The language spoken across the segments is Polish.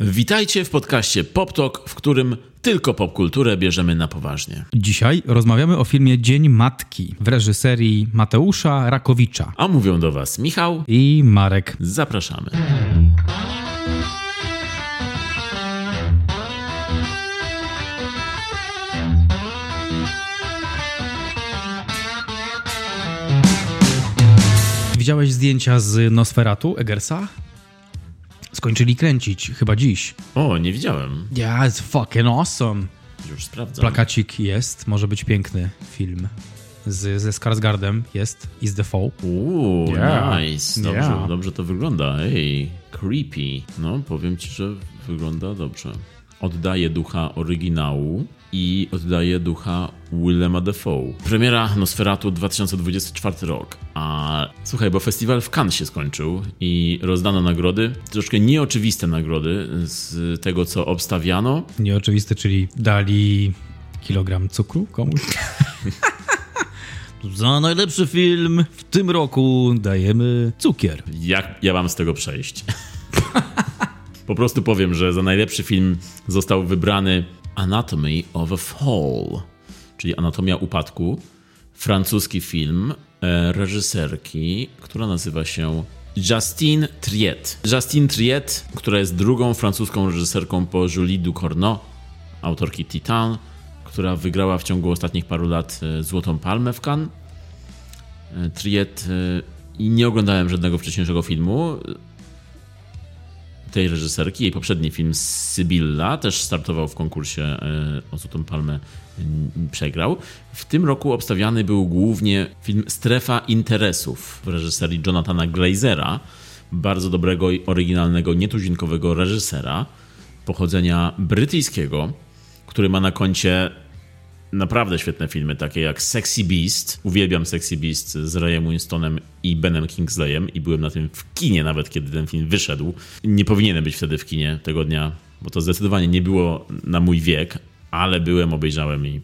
Witajcie w podcaście PopTalk, w którym tylko popkulturę bierzemy na poważnie. Dzisiaj rozmawiamy o filmie Dzień Matki w reżyserii Mateusza Rakowicza A mówią do Was Michał, i Marek. zapraszamy. Widziałeś zdjęcia z Nosferatu Eggersa? Skończyli kręcić, chyba dziś. O, nie widziałem. Yeah, it's fucking awesome. Już sprawdzam. Plakacik jest, może być piękny film. Z, ze Skarsgardem jest Is the Fall. Uuu, Yeah. nice. Dobrze, Yeah. dobrze to wygląda. Ej, creepy. No, powiem Ci, że wygląda dobrze. Oddaje ducha oryginału i oddaje ducha Willema Dafoe. Premiera Nosferatu 2024 rok. A słuchaj, bo festiwal w Cannes się skończył i rozdano nagrody, troszkę nieoczywiste nagrody z tego, co obstawiano. Nieoczywiste, czyli dali kilogram cukru komuś. Za najlepszy film w tym roku dajemy cukier. Jak ja mam z tego przejść? po prostu powiem, że za najlepszy film został wybrany Anatomy of a Fall, czyli Anatomia Upadku, francuski film e, reżyserki, która nazywa się Justine Triet. Justine Triet, która jest drugą francuską reżyserką po Julie Ducournau, autorki Titan, która wygrała w ciągu ostatnich paru lat e, Złotą Palmę w Cannes. E, Triet i nie oglądałem żadnego wcześniejszego filmu tej reżyserki. Jej poprzedni film Sybilla też startował w konkursie e, o Złotą Palmę, n- przegrał. W tym roku obstawiany był głównie film Strefa Interesów w reżyserii Jonathana Glazera, bardzo dobrego i oryginalnego, nietuzinkowego reżysera pochodzenia brytyjskiego, który ma na koncie naprawdę świetne filmy, takie jak Sexy Beast. Uwielbiam Sexy Beast z Rayem Winstonem i Benem Kingsleyem i byłem na tym w kinie nawet, kiedy ten film wyszedł. Nie powinienem być wtedy w kinie tego dnia, bo to zdecydowanie nie było na mój wiek, ale byłem, obejrzałem i,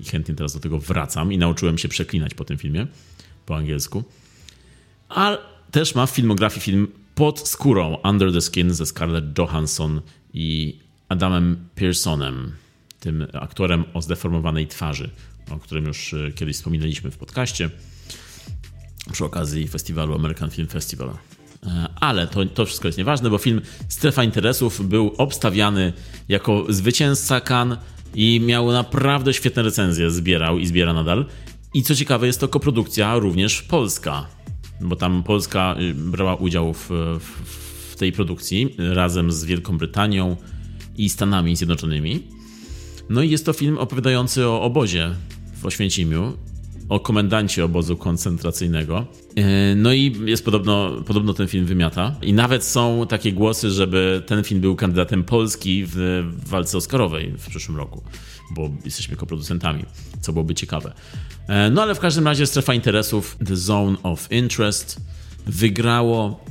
i chętnie teraz do tego wracam i nauczyłem się przeklinać po tym filmie po angielsku. A też ma w filmografii film Pod skórą Under the Skin ze Scarlett Johansson i Adamem Pearsonem, tym aktorem o zdeformowanej twarzy, o którym już e, kiedyś wspominaliśmy w podcaście przy okazji festiwalu American Film Festival. E, Ale to, to wszystko jest nieważne, bo film Strefa Interesów był obstawiany jako zwycięzca Cannes i miał naprawdę świetne recenzje, zbierał i zbiera nadal. I co ciekawe, jest to koprodukcja również polska, bo tam Polska y, brała udział w, w, w tej produkcji razem z Wielką Brytanią i Stanami Zjednoczonymi. No i jest to film opowiadający o obozie w Oświęcimiu, o komendancie obozu koncentracyjnego. E, No i jest podobno, podobno ten film wymiata. I nawet są takie głosy, żeby ten film był kandydatem Polski w walce Oscarowej w przyszłym roku, bo jesteśmy koproducentami, co byłoby ciekawe. E, No ale w każdym razie strefa interesów The Zone of Interest wygrało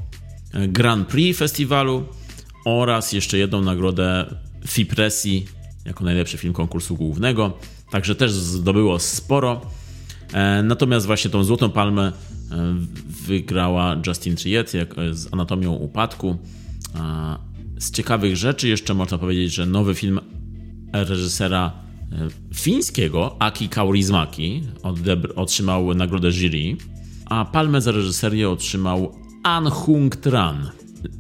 e, Grand Prix festiwalu oraz jeszcze jedną nagrodę FIPRESI jako najlepszy film konkursu głównego. Także też zdobyło sporo. E, Natomiast właśnie tą Złotą Palmę e, wygrała Justin Triet e, z Anatomią Upadku. Z ciekawych rzeczy jeszcze można powiedzieć, że nowy film reżysera fińskiego Aki Kaurismaki otrzymał nagrodę jury, a palmę za reżyserię otrzymał An Hung Tran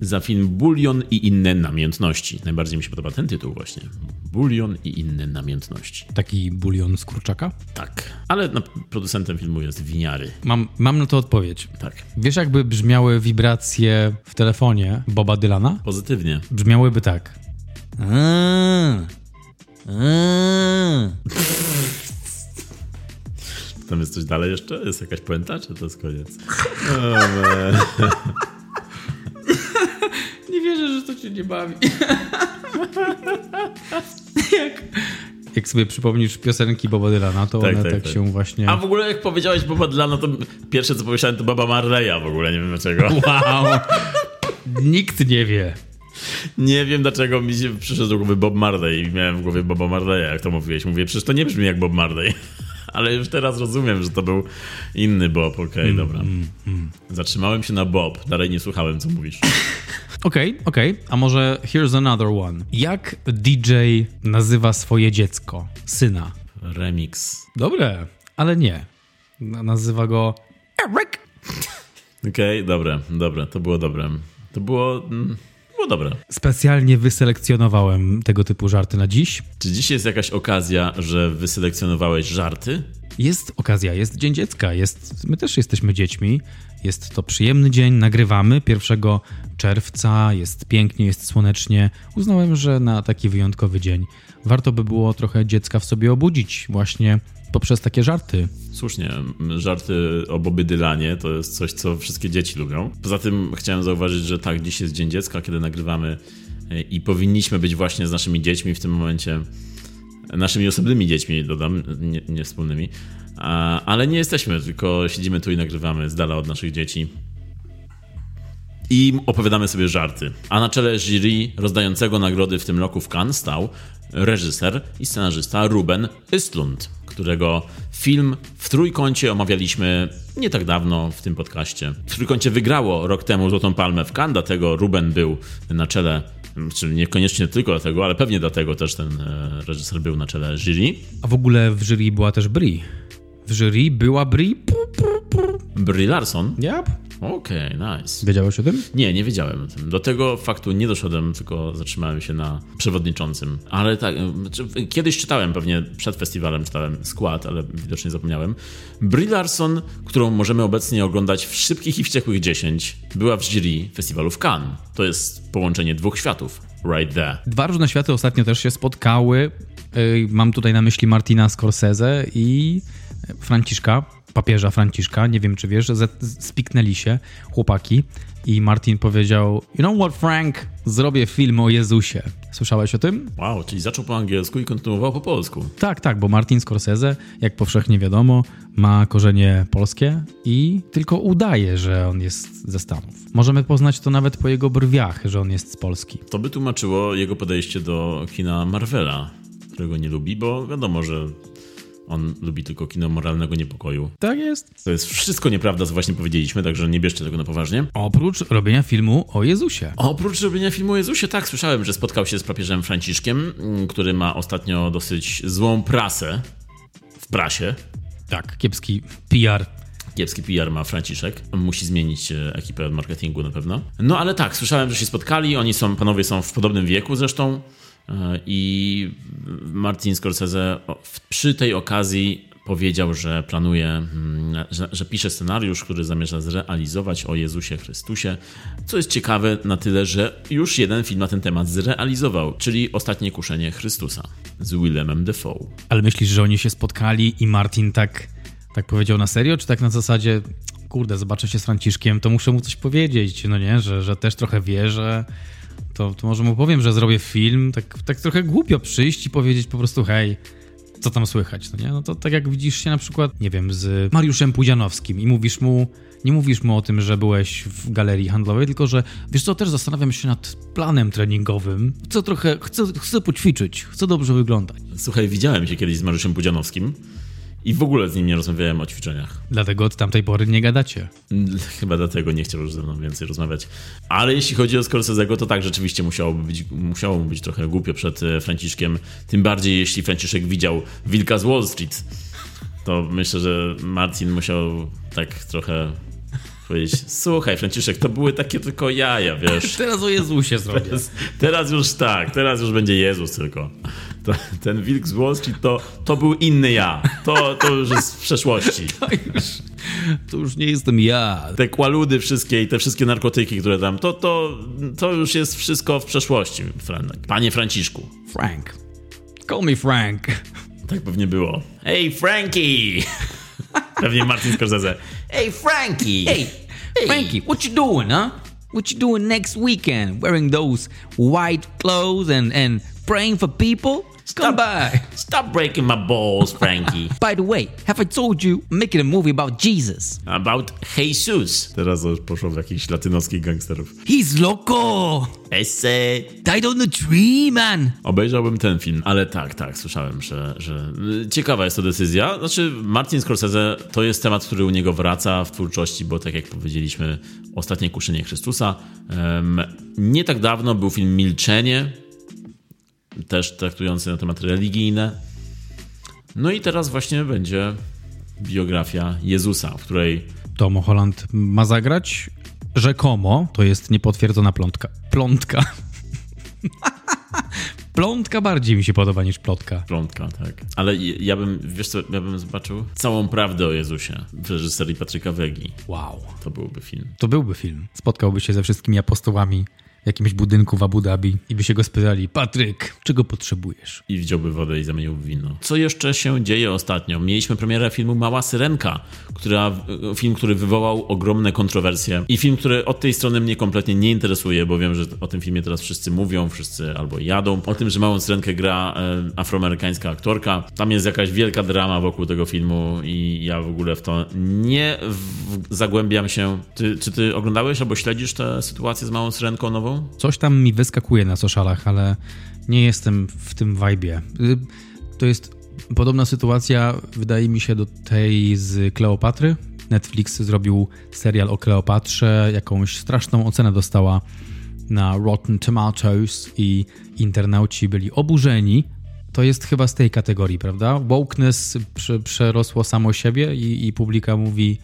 za film Bulion i inne namiętności. Najbardziej mi się podoba ten tytuł właśnie. Bulion i inne namiętności. Taki bulion z kurczaka? Tak. Ale no, producentem filmu jest Winiary. Mam, mam na to odpowiedź. Tak. Wiesz, jakby brzmiały wibracje w telefonie Boba Dylana? Pozytywnie. Brzmiałyby tak. Eee, eee. Tam jest coś dalej jeszcze? Jest jakaś puenta, czy to jest koniec? O, to cię nie bawi. jak, jak sobie przypomnisz piosenki Boba Dylana, to Tak, one tak, tak, tak. się właśnie... A w ogóle jak powiedziałeś Boba Dylana, to pierwsze co pomyślałem to Baba Marleya w ogóle, nie wiem dlaczego. Wow! Nikt nie wie. Nie wiem dlaczego mi się przyszedł do głowy Bob Marley i miałem w głowie Boba Marleya, jak to mówiłeś. Mówię, przecież to nie brzmi jak Bob Marley. Ale już teraz rozumiem, że to był inny Bob, okej, dobra. Zatrzymałem się na Bob, dalej nie słuchałem co mówisz. Okej, okay, okej. Okay. A może here's another one. Jak DJ nazywa swoje dziecko? Syna. Remix. Dobre, ale nie. Nazywa go Eric. Okej, okay, dobre, dobre. To było dobre. To było... Mm, było dobre. Specjalnie wyselekcjonowałem tego typu żarty na dziś. Czy dziś jest jakaś okazja, że wyselekcjonowałeś żarty? Jest okazja, jest Dzień Dziecka, jest, my też jesteśmy dziećmi. Jest to przyjemny dzień, nagrywamy 1 czerwca, jest pięknie, jest słonecznie. Uznałem, że na taki wyjątkowy dzień warto by było trochę dziecka w sobie obudzić właśnie poprzez takie żarty. Słusznie, żarty o Bobby Dylanie to jest coś, co wszystkie dzieci lubią. Poza tym chciałem zauważyć, że tak, dziś jest Dzień Dziecka, kiedy nagrywamy e, i powinniśmy być właśnie z naszymi dziećmi w tym momencie naszymi osobnymi dziećmi, dodam, nie, nie wspólnymi. Ale nie jesteśmy, tylko siedzimy tu i nagrywamy z dala od naszych dzieci. I opowiadamy sobie żarty. A na czele jury rozdającego nagrody w tym roku w Cannes stał reżyser i scenarzysta Ruben Östlund, którego film w Trójkącie omawialiśmy nie tak dawno w tym podcaście. W Trójkącie wygrało rok temu Złotą Palmę w Cannes, dlatego Ruben był na czele czyli niekoniecznie tylko dlatego, ale pewnie dlatego też ten e, reżyser był na czele jury. A w ogóle w jury była też Brie. W jury była Brie. Brie Larson? Yep. Okej, okay, nice. Wiedziałeś o tym? Nie, nie wiedziałem o tym. Do tego faktu nie doszedłem, tylko zatrzymałem się na przewodniczącym. Ale tak, znaczy, kiedyś czytałem, pewnie przed festiwalem czytałem skład, ale widocznie zapomniałem. Brie Larson, którą możemy obecnie oglądać w Szybkich i Wściekłych 10, była w jury festiwalu w Cannes. To jest połączenie dwóch światów. Right there. Dwa różne światy ostatnio też się spotkały. Mam tutaj na myśli Martina Scorsese i Franciszka papieża Franciszka, nie wiem czy wiesz, spiknęli się chłopaki i Martin powiedział You know what Frank, zrobię film o Jezusie. Słyszałeś o tym? Wow, czyli zaczął po angielsku i kontynuował po polsku. Tak, tak, bo Martin Scorsese, jak powszechnie wiadomo, ma korzenie polskie i tylko udaje, że on jest ze Stanów. Możemy poznać to nawet po jego brwiach, że on jest z Polski. To by tłumaczyło jego podejście do kina Marvela, którego nie lubi, bo wiadomo, że on lubi tylko kino moralnego niepokoju. Tak jest. To jest wszystko nieprawda, co właśnie powiedzieliśmy, także nie bierzcie tego na poważnie. Oprócz robienia filmu o Jezusie. Oprócz robienia filmu o Jezusie, tak, słyszałem, że spotkał się z papieżem Franciszkiem, mm, który ma ostatnio dosyć złą prasę w prasie. Tak, kiepski PR kiepski PR ma Franciszek. Musi zmienić e, ekipę marketingu na pewno. No ale tak, słyszałem, że się spotkali. Oni są, panowie są w podobnym wieku zresztą. E, I Martin Scorsese przy tej okazji powiedział, że planuje, mm, że, że, pisze scenariusz, który zamierza zrealizować o Jezusie Chrystusie, co jest ciekawe na tyle, że już jeden film na ten temat zrealizował, czyli Ostatnie Kuszenie Chrystusa z Willemem Defoe. Ale myślisz, że oni się spotkali i Martin tak, tak powiedział na serio, czy tak na zasadzie kurde, zobaczę się z Franciszkiem, to muszę mu coś powiedzieć, no nie, że, że też trochę wierzę, to, to może mu powiem, że zrobię film, tak, tak trochę głupio przyjść i powiedzieć po prostu hej, co tam słychać, no nie? No to tak jak widzisz się na przykład, nie wiem, z Mariuszem Pudzianowskim i mówisz mu, nie mówisz mu o tym, że byłeś w galerii handlowej, tylko że, wiesz co, też zastanawiam się nad planem treningowym. Chcę trochę, chcę, chcę poćwiczyć, chcę dobrze wyglądać. Słuchaj, widziałem się kiedyś z Mariuszem Pudzianowskim i w ogóle z nim nie rozmawiałem o ćwiczeniach. Dlatego od tamtej pory nie gadacie. Chyba dlatego nie chciał już ze mną więcej rozmawiać. Ale jeśli chodzi o Scorsese'ego, to tak, rzeczywiście musiałoby być, musiało być trochę głupio przed e, Franciszkiem. Tym bardziej, jeśli Franciszek widział Wilka z Wall Street. To myślę, że Martin musiał tak trochę powiedzieć, słuchaj Franciszek, to były takie tylko jaja, wiesz. Teraz o Jezusie zrobię. Teraz, teraz już tak, teraz już będzie Jezus tylko to, ten wilk z Wall Street to, to był inny ja. To, to już jest w przeszłości. To już, to już nie jestem ja. Te kłaludy wszystkie i te wszystkie narkotyki, które tam, to, to, to już jest wszystko w przeszłości, Franek. Panie Franciszku. Frank. Call me Frank. Tak pewnie było. Hey, Frankie! Pewnie Martin Scorsese. Hey, Frankie! Hey, hey, Frankie, what you doing, huh? What you doing next weekend? Wearing those white clothes and, and praying for people? Come back. Stop breaking my balls, Frankie. By the way, have I told you I'm making a movie about Jesus? About Jesus. Teraz już poszło w jakichś latynoskich gangsterów. He's loco! Esse. Died on the tree, man! Obejrzałbym ten film, ale tak, tak, słyszałem, że, że ciekawa jest to decyzja. Znaczy, Martin Scorsese to jest temat, który u niego wraca w twórczości, bo tak jak powiedzieliśmy, Ostatnie Kuszenie Chrystusa. Um, nie tak dawno był film Milczenie, też traktujący na temat religijne. No i teraz właśnie będzie biografia Jezusa, w której Tom Holland ma zagrać rzekomo, to jest niepotwierdzona plątka. Plątka. Plątka bardziej mi się podoba niż plotka. Plątka, tak. Ale ja bym, wiesz co, ja bym zobaczył całą prawdę o Jezusie w reżyserii Patryka Wegi. Wow. To byłby film. To byłby film. Spotkałby się ze wszystkimi apostołami jakimś budynku w Abu Dhabi i by się go spytali, Patryk, czego potrzebujesz? I wziąłby wodę i zamienił w wino. Co jeszcze się dzieje ostatnio? Mieliśmy premierę filmu Mała Syrenka, która, film, który wywołał ogromne kontrowersje i film, który od tej strony mnie kompletnie nie interesuje, bo wiem, że o tym filmie teraz wszyscy mówią, wszyscy albo jadą. O tym, że Małą Syrenkę gra e, afroamerykańska aktorka. Tam jest jakaś wielka drama wokół tego filmu i ja w ogóle w to nie w, zagłębiam się. Ty, czy ty oglądałeś albo śledzisz tę sytuację z Małą Syrenką nową? Coś tam mi wyskakuje na socialach, ale nie jestem w tym vibe. To jest podobna sytuacja, wydaje mi się, do tej z Kleopatry. Netflix zrobił serial o Kleopatrze, jakąś straszną ocenę dostała na Rotten Tomatoes i internauci byli oburzeni. To jest chyba z tej kategorii, prawda? Wokeness przerosło samo siebie i, i publika mówi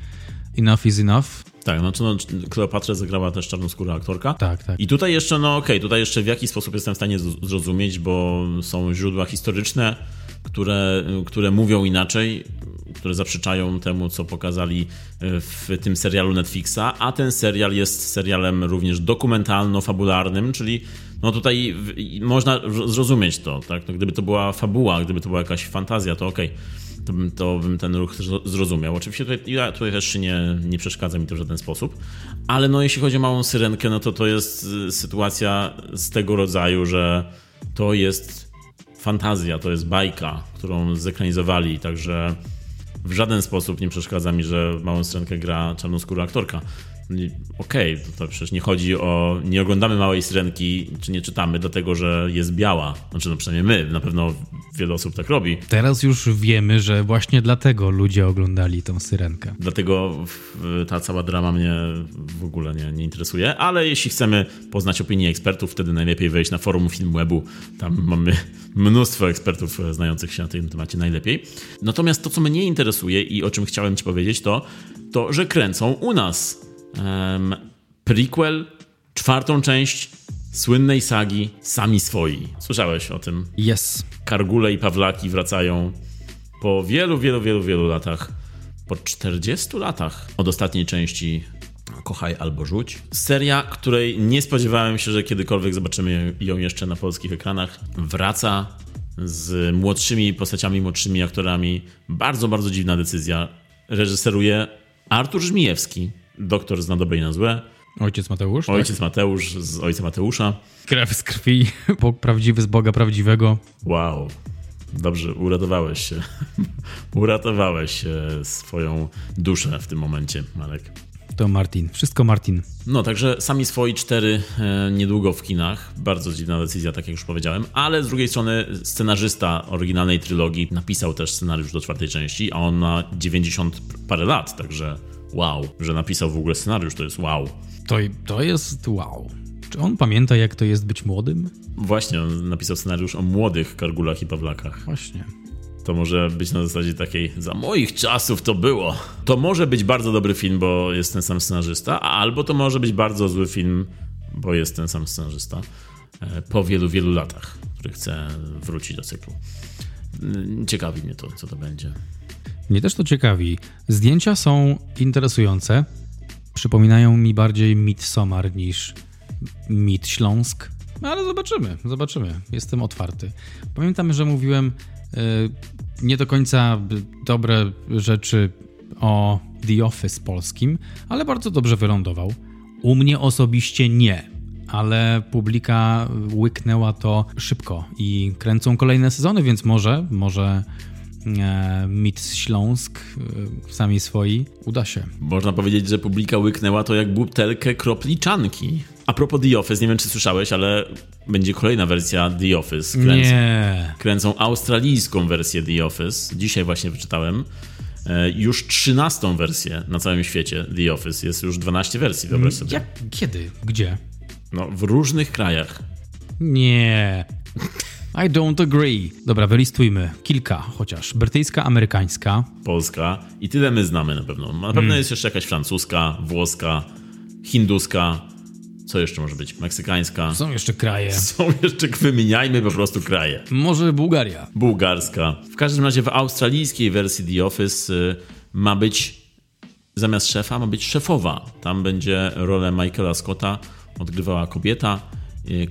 enough is enough. Tak, znaczy no, Kleopatrę zagrała też czarnoskóra aktorka. Tak, tak. I tutaj jeszcze, no okej, okay, tutaj jeszcze w jaki sposób jestem w stanie zrozumieć, bo są źródła historyczne, które, które mówią inaczej, które zaprzeczają temu, co pokazali e, w tym serialu Netflixa, a ten serial jest serialem również dokumentalno-fabularnym, czyli no tutaj można zrozumieć to, tak? No, gdyby to była fabuła, gdyby to była jakaś fantazja, to okej. Okay to bym, to bym ten ruch zrozumiał. Oczywiście tutaj, ja, tutaj też nie, nie przeszkadza mi to w żaden sposób, ale no jeśli chodzi o małą syrenkę, no to to jest y, sytuacja z tego rodzaju, że to jest fantazja, to jest bajka, którą zekranizowali, także w żaden sposób nie przeszkadza mi, że małą syrenkę gra czarnoskóra aktorka okej, okay, to, przecież nie chodzi o. Nie oglądamy małej syrenki, czy nie czytamy, dlatego że jest biała. Znaczy, no przynajmniej my, na pewno wiele osób tak robi. Teraz już wiemy, że właśnie dlatego ludzie oglądali tą syrenkę. Dlatego ta cała drama mnie w ogóle nie, nie interesuje, ale jeśli chcemy poznać opinię ekspertów, wtedy najlepiej wejść na forum Filmwebu. Tam mamy mnóstwo ekspertów znających się na tym temacie najlepiej. Natomiast to, co mnie interesuje i o czym chciałem Ci powiedzieć, to to, że kręcą u nas um, prequel, czwartą część słynnej sagi Sami Swoi. Słyszałeś o tym? Yes. Kargule i Pawlaki wracają po wielu, wielu, wielu, wielu latach. Po 40 latach od ostatniej części Kochaj albo Rzuć. Seria, której nie spodziewałem się, że kiedykolwiek zobaczymy ją jeszcze na polskich ekranach. Wraca z młodszymi postaciami, młodszymi aktorami. Bardzo, bardzo dziwna decyzja. Reżyseruje Artur Żmijewski, doktor zna dobre i na złe. Ojciec Mateusz? Tak? Ojciec tak? Mateusz z ojca Mateusza. Krew z krwi, Bóg prawdziwy z Boga prawdziwego. Wow. Dobrze, uratowałeś się. uratowałeś swoją duszę w tym momencie, Marek. To Martin. Wszystko Martin. No, także sami swoi cztery e, niedługo w kinach. Bardzo dziwna decyzja, tak jak już powiedziałem. Ale z drugiej strony scenarzysta oryginalnej trylogii napisał też scenariusz do czwartej części, a on ma 90 parę lat, także wow, że napisał w ogóle scenariusz, to jest wow. To, to jest wow. Czy on pamięta, jak to jest być młodym? Właśnie, on napisał scenariusz o młodych Kargulach i Pawlakach. Właśnie. To może być na zasadzie takiej, za moich czasów to było. To może być bardzo dobry film, bo jest ten sam scenarzysta, albo to może być bardzo zły film, bo jest ten sam scenarzysta e, po wielu, wielu latach, który chce wrócić do cyklu. Ciekawi mnie to, co to będzie. Mnie też to ciekawi. Zdjęcia są interesujące. Przypominają mi bardziej Midsommar niż Mid Śląsk. No ale zobaczymy, zobaczymy. Jestem otwarty. Pamiętam, że mówiłem yy, nie do końca dobre rzeczy o The Office polskim, ale bardzo dobrze wylądował. U mnie osobiście nie ale publika łyknęła to szybko i kręcą kolejne sezony, więc może, może Mit Śląsk e, sami swoi uda się. Można powiedzieć, że publika łyknęła to jak butelkę kropliczanki. A propos The Office, nie wiem czy słyszałeś, ale będzie kolejna wersja The Office. Kręcą, nie. Kręcą australijską wersję The Office. Dzisiaj właśnie wyczytałem. E, już 13 wersję na całym świecie The Office. Jest już 12 wersji, wyobraź sobie. Jak, kiedy? Gdzie? No, w różnych krajach. Nie. I don't agree. Dobra, wylistujmy. Kilka chociaż. Brytyjska, amerykańska. Polska. I tyle my znamy na pewno. Na pewno hmm. jest jeszcze jakaś francuska, włoska, hinduska. Co jeszcze może być? Meksykańska. Są jeszcze kraje. Są jeszcze, wymieniajmy po prostu kraje. Może Bułgaria. Bułgarska. W każdym razie w australijskiej wersji The Office y, ma być, zamiast szefa, ma być szefowa. Tam będzie rolę Michaela Scotta odgrywała kobieta,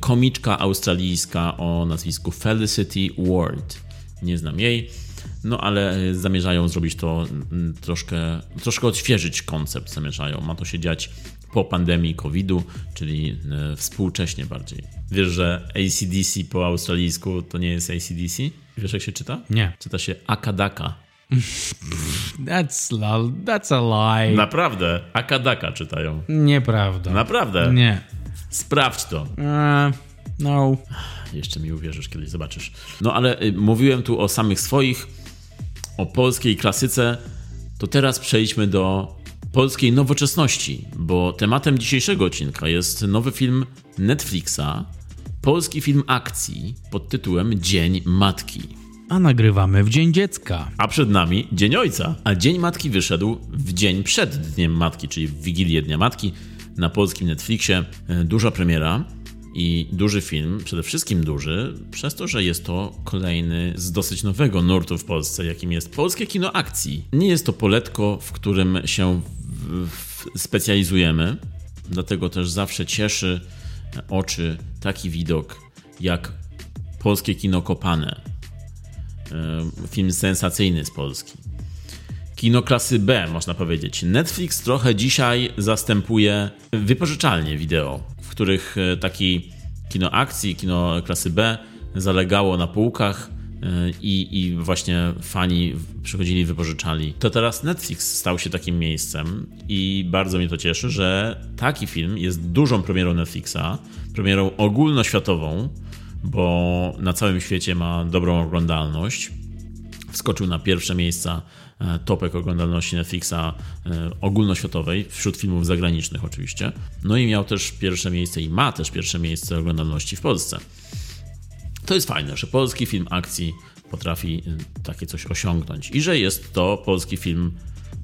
komiczka australijska o nazwisku Felicity Ward. Nie znam jej, no ale y, zamierzają zrobić to mm, troszkę, troszkę odświeżyć koncept. Zamierzają. Ma to się dziać po pandemii COVID-u, czyli y, współcześnie bardziej. Wiesz, że ACDC po australijsku to nie jest ACDC? Wiesz, jak się czyta? Nie. Czyta się Akadaka. That's, that's a lie. Naprawdę. Akadaka czytają. Nieprawda. Naprawdę. Nie. Sprawdź to. Uh, no. Jeszcze mi uwierzysz, kiedyś zobaczysz. No ale y, mówiłem tu o samych swoich, o polskiej klasyce, to teraz przejdźmy do polskiej nowoczesności, bo tematem dzisiejszego odcinka jest nowy film Netflixa, polski film akcji pod tytułem Dzień Matki. A nagrywamy w Dzień Dziecka. A przed nami Dzień Ojca. A Dzień Matki wyszedł w dzień przed Dniem Matki, czyli w Wigilię Dnia Matki na polskim Netflixie. E, duża premiera i duży film, przede wszystkim duży, przez to, że jest to kolejny z dosyć nowego nurtu w Polsce, jakim jest polskie kino akcji. Nie jest to poletko, w którym się w, w specjalizujemy, dlatego też zawsze cieszy oczy taki widok jak polskie kino kopane. E, film sensacyjny z Polski kino klasy B, można powiedzieć. Netflix trochę dzisiaj zastępuje wypożyczalnie wideo, w których e, taki kino akcji, kino klasy B zalegało na półkach e, i, i właśnie fani przychodzili, wypożyczali. To teraz Netflix stał się takim miejscem i bardzo mnie to cieszy, że taki film jest dużą premierą Netflixa, premierą ogólnoświatową, bo na całym świecie ma dobrą oglądalność. Wskoczył na pierwsze miejsca E, topek oglądalności Netflixa e, ogólnoświatowej, wśród filmów zagranicznych oczywiście. No i miał też pierwsze miejsce i ma też pierwsze miejsce oglądalności w Polsce. To jest fajne, że polski film akcji potrafi e, takie coś osiągnąć i że jest to polski film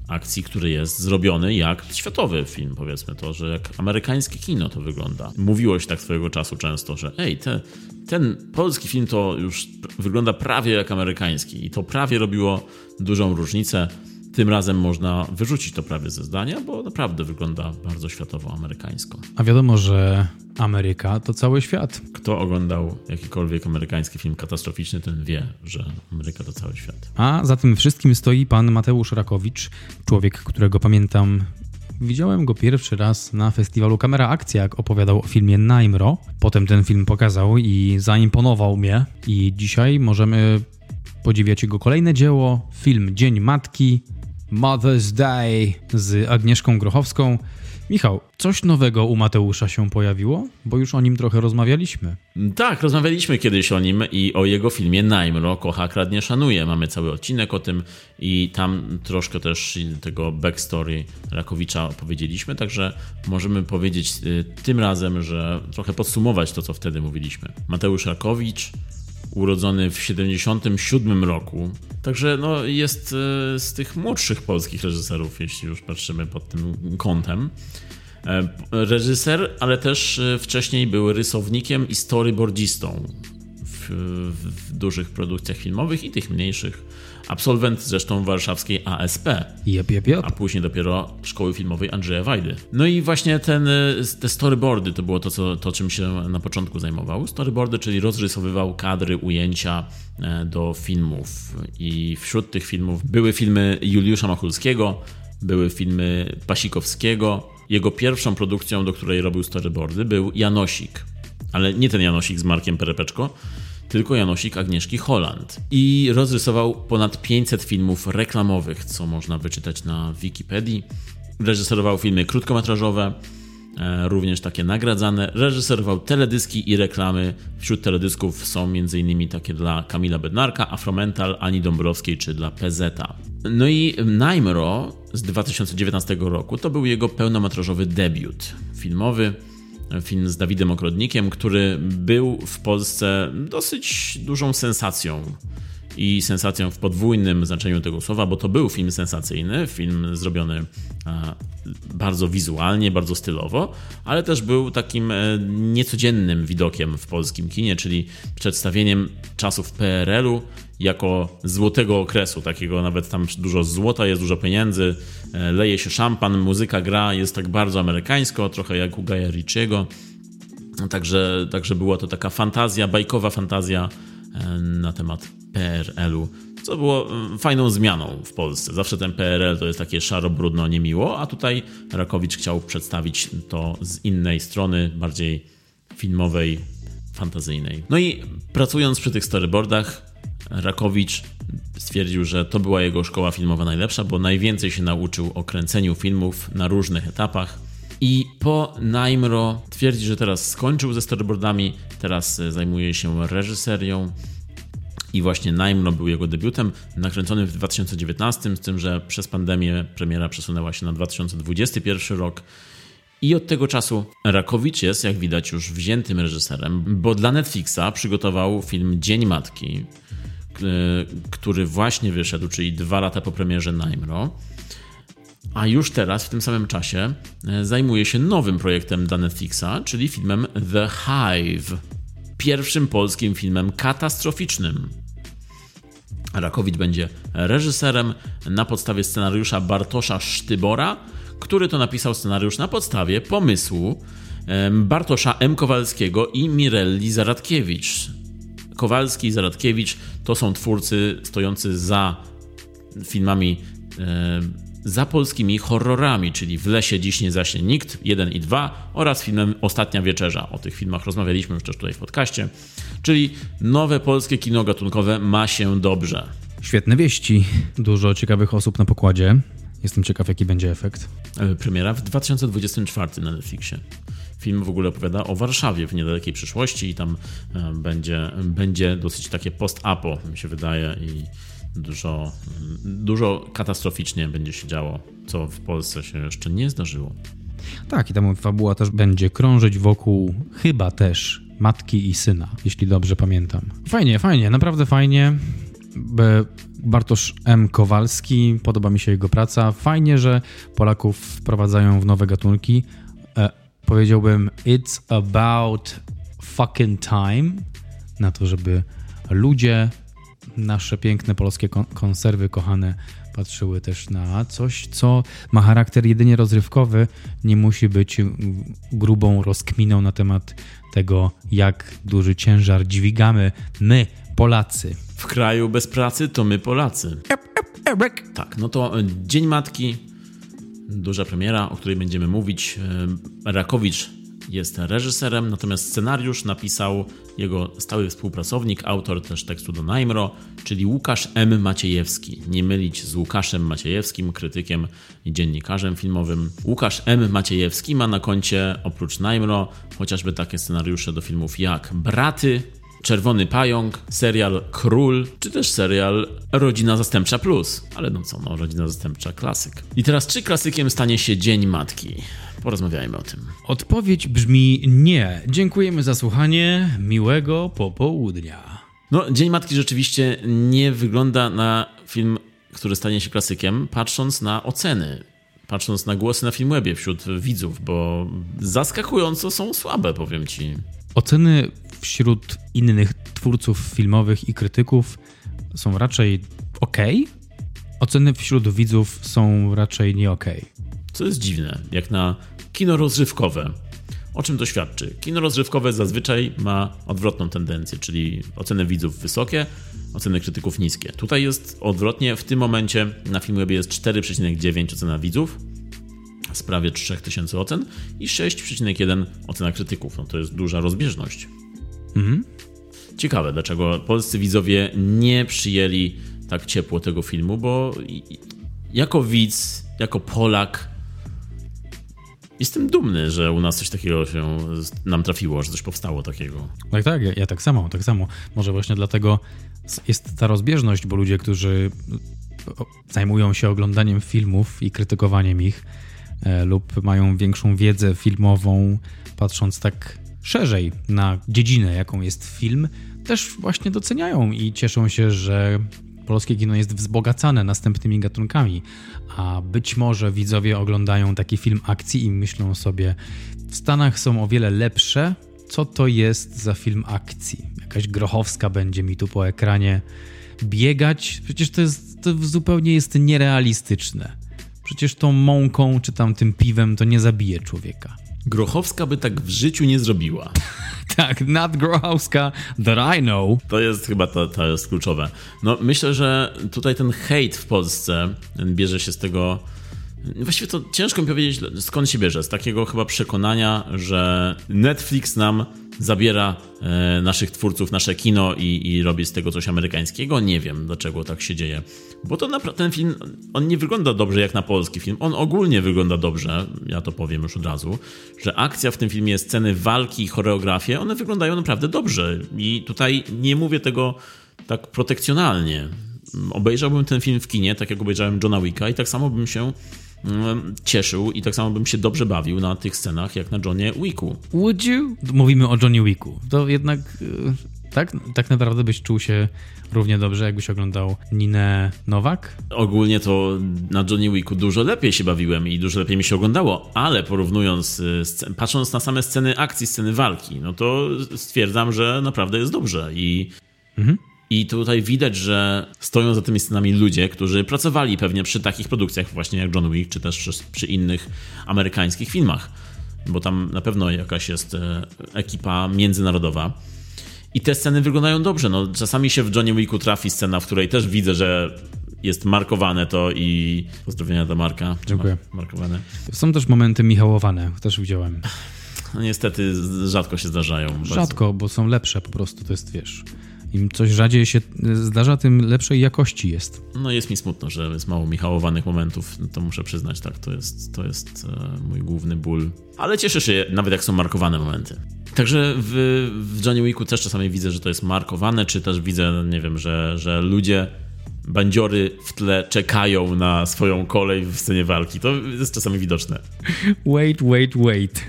akcji, który jest zrobiony jak światowy film, powiedzmy to, że jak amerykańskie kino to wygląda. Mówiło się tak swojego czasu często, że ej, te, ten polski film to już wygląda prawie jak amerykański i to prawie robiło dużą różnicę. Tym razem można wyrzucić to prawie ze zdania, bo naprawdę wygląda bardzo światowo-amerykańsko. A wiadomo, że Ameryka to cały świat. Kto oglądał jakikolwiek amerykański film katastroficzny, ten wie, że Ameryka to cały świat. A za tym wszystkim stoi pan Mateusz Rakowicz, człowiek, którego pamiętam Widziałem go pierwszy raz na festiwalu Kamera Akcja, jak opowiadał o filmie Naimro. Potem ten film pokazał i zaimponował mnie. I dzisiaj możemy podziwiać jego kolejne dzieło, film Dzień Matki, Mother's Day z Agnieszką Grochowską. Michał, coś nowego u Mateusza się pojawiło? Bo już o nim trochę rozmawialiśmy. Tak, rozmawialiśmy kiedyś o nim i o jego filmie Najmro, Kocha, Kradnie, Szanuje. Mamy cały odcinek o tym i tam troszkę też tego backstory Rakowicza opowiedzieliśmy, także możemy powiedzieć y, tym razem, że trochę podsumować to, co wtedy mówiliśmy. Mateusz Rakowicz, urodzony w 77 roku. Także no, jest e, z tych młodszych polskich reżyserów, jeśli już patrzymy pod tym kątem. E, reżyser, ale też e, wcześniej był rysownikiem i storyboardistą w, w dużych produkcjach filmowych i tych mniejszych Absolwent zresztą warszawskiej ASP. Yep, yep, yep. A później dopiero szkoły filmowej Andrzeja Wajdy. No i właśnie ten, y, te storyboardy to było to, co, to, czym się na początku zajmował. Storyboardy, czyli rozrysowywał kadry, ujęcia e, do filmów. I wśród tych filmów były filmy Juliusza Machulskiego, były filmy Pasikowskiego, jego pierwszą produkcją, do której robił storyboardy, był Janosik. Ale nie ten Janosik z Markiem Perepeczko, tylko Janosik Agnieszki Holland. I rozrysował ponad 500 filmów reklamowych, co można wyczytać na Wikipedii. Reżyserował filmy krótkometrażowe, e, również takie nagradzane. Reżyserował teledyski i reklamy. Wśród teledysków są m.in. takie dla Kamila Bednarka, Afromental, Ani Dąbrowskiej czy dla PZ. No i Najmro z 2019 roku to był jego pełnometrażowy debiut filmowy film z Dawidem Okrodnikiem, który był w Polsce dosyć dużą sensacją. I sensacją w podwójnym znaczeniu tego słowa, bo to był film sensacyjny, film zrobiony bardzo wizualnie, bardzo stylowo, ale też był takim e, niecodziennym widokiem w polskim kinie, czyli przedstawieniem czasów PRL-u jako złotego okresu, takiego nawet tam dużo złota jest, dużo pieniędzy, e, leje się szampan, muzyka gra, jest tak bardzo amerykańsko, trochę jak u Gaja Ritchiego. Także, także była to taka fantazja, bajkowa fantazja e, na temat PRL-u, co było mm, fajną zmianą w Polsce. Zawsze ten PRL to jest takie szaro, brudno, niemiło, a tutaj Rakowicz chciał przedstawić to z innej strony, bardziej filmowej, fantazyjnej. No i pracując przy tych storyboardach, Rakowicz stwierdził, że to była jego szkoła filmowa najlepsza, bo najwięcej się nauczył o kręceniu filmów na różnych etapach. I po Najmro twierdzi, że teraz skończył ze storyboardami, teraz e, zajmuje się reżyserią. I właśnie Najmro był jego debiutem, nakręconym w 2019, z tym, że przez pandemię premiera przesunęła się na 2021 rok. I od tego czasu Rakowicz jest, jak widać, już wziętym reżyserem, bo dla Netflixa przygotował film Dzień Matki, który właśnie wyszedł, czyli dwa lata po premierze Najmro. A już teraz, w tym samym czasie, e, zajmuje się nowym projektem dla Netflixa, czyli filmem The Hive. Pierwszym polskim filmem katastroficznym. Rakowicz będzie reżyserem na podstawie scenariusza Bartosza Sztybora, który to napisał scenariusz na podstawie pomysłu Bartosza M. Kowalskiego i Mirelli Zaradkiewicz. Kowalski i Zaradkiewicz to są twórcy stojący za filmami, e, za polskimi horrorami, czyli W lesie dziś nie zaśnie nikt, 1 i 2 oraz filmem Ostatnia Wieczerza. O tych filmach rozmawialiśmy już też tutaj w podcaście. Czyli nowe polskie kino gatunkowe ma się dobrze. Świetne wieści. Dużo ciekawych osób na pokładzie. Jestem ciekaw, jaki będzie efekt. E, premiera w 2024 na Netflixie. Film w ogóle opowiada o Warszawie w niedalekiej przyszłości i tam e, będzie, będzie dosyć takie post-apo, mi się wydaje, i dużo, dużo katastroficznie będzie się działo, co w Polsce się jeszcze nie zdarzyło. Tak, i ta fabuła też będzie krążyć wokół chyba też matki i syna, jeśli dobrze pamiętam. Fajnie, fajnie, naprawdę fajnie. Bartosz M. Kowalski, podoba mi się jego praca. Fajnie, że Polaków wprowadzają w nowe gatunki. E, powiedziałbym, it's about fucking time na to, żeby ludzie, nasze piękne polskie konserwy kochane, patrzyły też na coś, co ma charakter jedynie rozrywkowy, nie musi być grubą rozkminą na temat tego, jak duży ciężar dźwigamy my, Polacy. W kraju bez pracy to my Polacy. Tak, no to Dzień Matki, duża premiera, o której będziemy mówić. E, Rakowicz jest reżyserem, natomiast scenariusz napisał jego stały współpracownik, autor też tekstu do Najmro, czyli Łukasz M. Maciejewski. Nie mylić z Łukaszem Maciejewskim, krytykiem i dziennikarzem filmowym. Łukasz M. Maciejewski ma na koncie oprócz Najmro chociażby takie scenariusze do filmów jak Braty, Czerwony Pająk, serial Król, czy też serial Rodzina Zastępcza Plus. Ale no co, no, Rodzina Zastępcza klasyk. I teraz, czy klasykiem stanie się Dzień Matki? Porozmawiajmy o tym. Odpowiedź brzmi nie. Dziękujemy za słuchanie. Miłego popołudnia. No, Dzień Matki rzeczywiście nie wygląda na film, który stanie się klasykiem, patrząc na oceny patrząc na głosy na Filmwebie wśród widzów, bo zaskakująco są słabe, powiem ci. Oceny wśród innych twórców filmowych i krytyków są raczej ok. Oceny wśród widzów są raczej nie ok. Co jest dziwne, jak na kino rozrywkowe. O czym to świadczy? Kino rozrywkowe zazwyczaj ma odwrotną tendencję, czyli oceny widzów wysokie, oceny krytyków niskie. Tutaj jest odwrotnie, w tym momencie na Filmwebie jest 4,9 ocena widzów, z prawie 3000 ocen i 6,1 ocena krytyków. No to jest duża rozbieżność. Mhm. Ciekawe, dlaczego polscy widzowie nie przyjęli tak ciepło tego filmu, bo jako widz, jako Polak jestem dumny, że u nas coś takiego się nam trafiło, że coś powstało takiego. Tak, tak, ja, ja tak samo, tak samo. Może właśnie dlatego jest ta rozbieżność, bo ludzie, którzy zajmują się oglądaniem filmów i krytykowaniem ich e, lub mają większą wiedzę filmową, patrząc tak szerzej na dziedzinę, jaką jest film, też właśnie doceniają i cieszą się, że polskie kino jest wzbogacane następnymi gatunkami, a być może widzowie oglądają taki film akcji i myślą sobie, w Stanach są o wiele lepsze, co to jest za film akcji? Jakaś grochowska będzie mi tu po ekranie biegać? Przecież to, jest, to zupełnie jest nierealistyczne. Przecież tą mąką czy tam tym piwem to nie zabije człowieka. Grochowska by tak w życiu nie zrobiła. tak, not Grochowska that I know. To jest chyba to, to jest kluczowe. No myślę, że tutaj ten hejt w Polsce bierze się z tego Właściwie to ciężko mi powiedzieć, skąd się bierze. Z takiego chyba przekonania, że Netflix nam zabiera e, naszych twórców, nasze kino i, i robi z tego coś amerykańskiego. Nie wiem, dlaczego tak się dzieje. Bo to ten film, on nie wygląda dobrze jak na polski film. On ogólnie wygląda dobrze, ja to powiem już od razu, że akcja w tym filmie, sceny walki, choreografie, one wyglądają naprawdę dobrze. I tutaj nie mówię tego tak protekcjonalnie. Obejrzałbym ten film w kinie, tak jak obejrzałem Johna Wicka i tak samo bym się cieszył i tak samo bym się dobrze bawił na tych scenach jak na Johnie Wicku. Would you? Mówimy o Johnny Wicku. To jednak y, tak, tak naprawdę byś czuł się równie dobrze, jakbyś oglądał Ninę Nowak? Ogólnie to na Johnny Wicku dużo lepiej się bawiłem i dużo lepiej mi się oglądało, ale porównując, y, patrząc na same sceny akcji, sceny walki, no to stwierdzam, że naprawdę jest dobrze i mhm. I tutaj widać, że stoją za tymi scenami ludzie, którzy pracowali pewnie przy takich produkcjach właśnie jak John Wick, czy też przy, innych amerykańskich filmach, bo tam na pewno jakaś jest e, ekipa międzynarodowa. I te sceny wyglądają dobrze. No, czasami się w Johnny Wicku trafi scena, w której też widzę, że jest markowane to i pozdrowienia do Marka. Dziękuję. Markowane. Są też momenty michałowane, też widziałem. No, niestety rzadko się zdarzają. Rzadko, bardzo. bo są lepsze po prostu, to jest, wiesz... Im coś rzadziej się zdarza, tym lepszej jakości jest. No jest mi smutno, że jest mało michałowanych momentów, to muszę przyznać, tak, to jest, to jest e, mój główny ból. Ale cieszę się nawet jak są markowane momenty. Także w, w Johnny Wicku też czasami widzę, że to jest markowane, czy też widzę, nie wiem, że, że ludzie bandziory w tle czekają na swoją kolej w scenie walki. To jest czasami widoczne. Wait, wait, wait.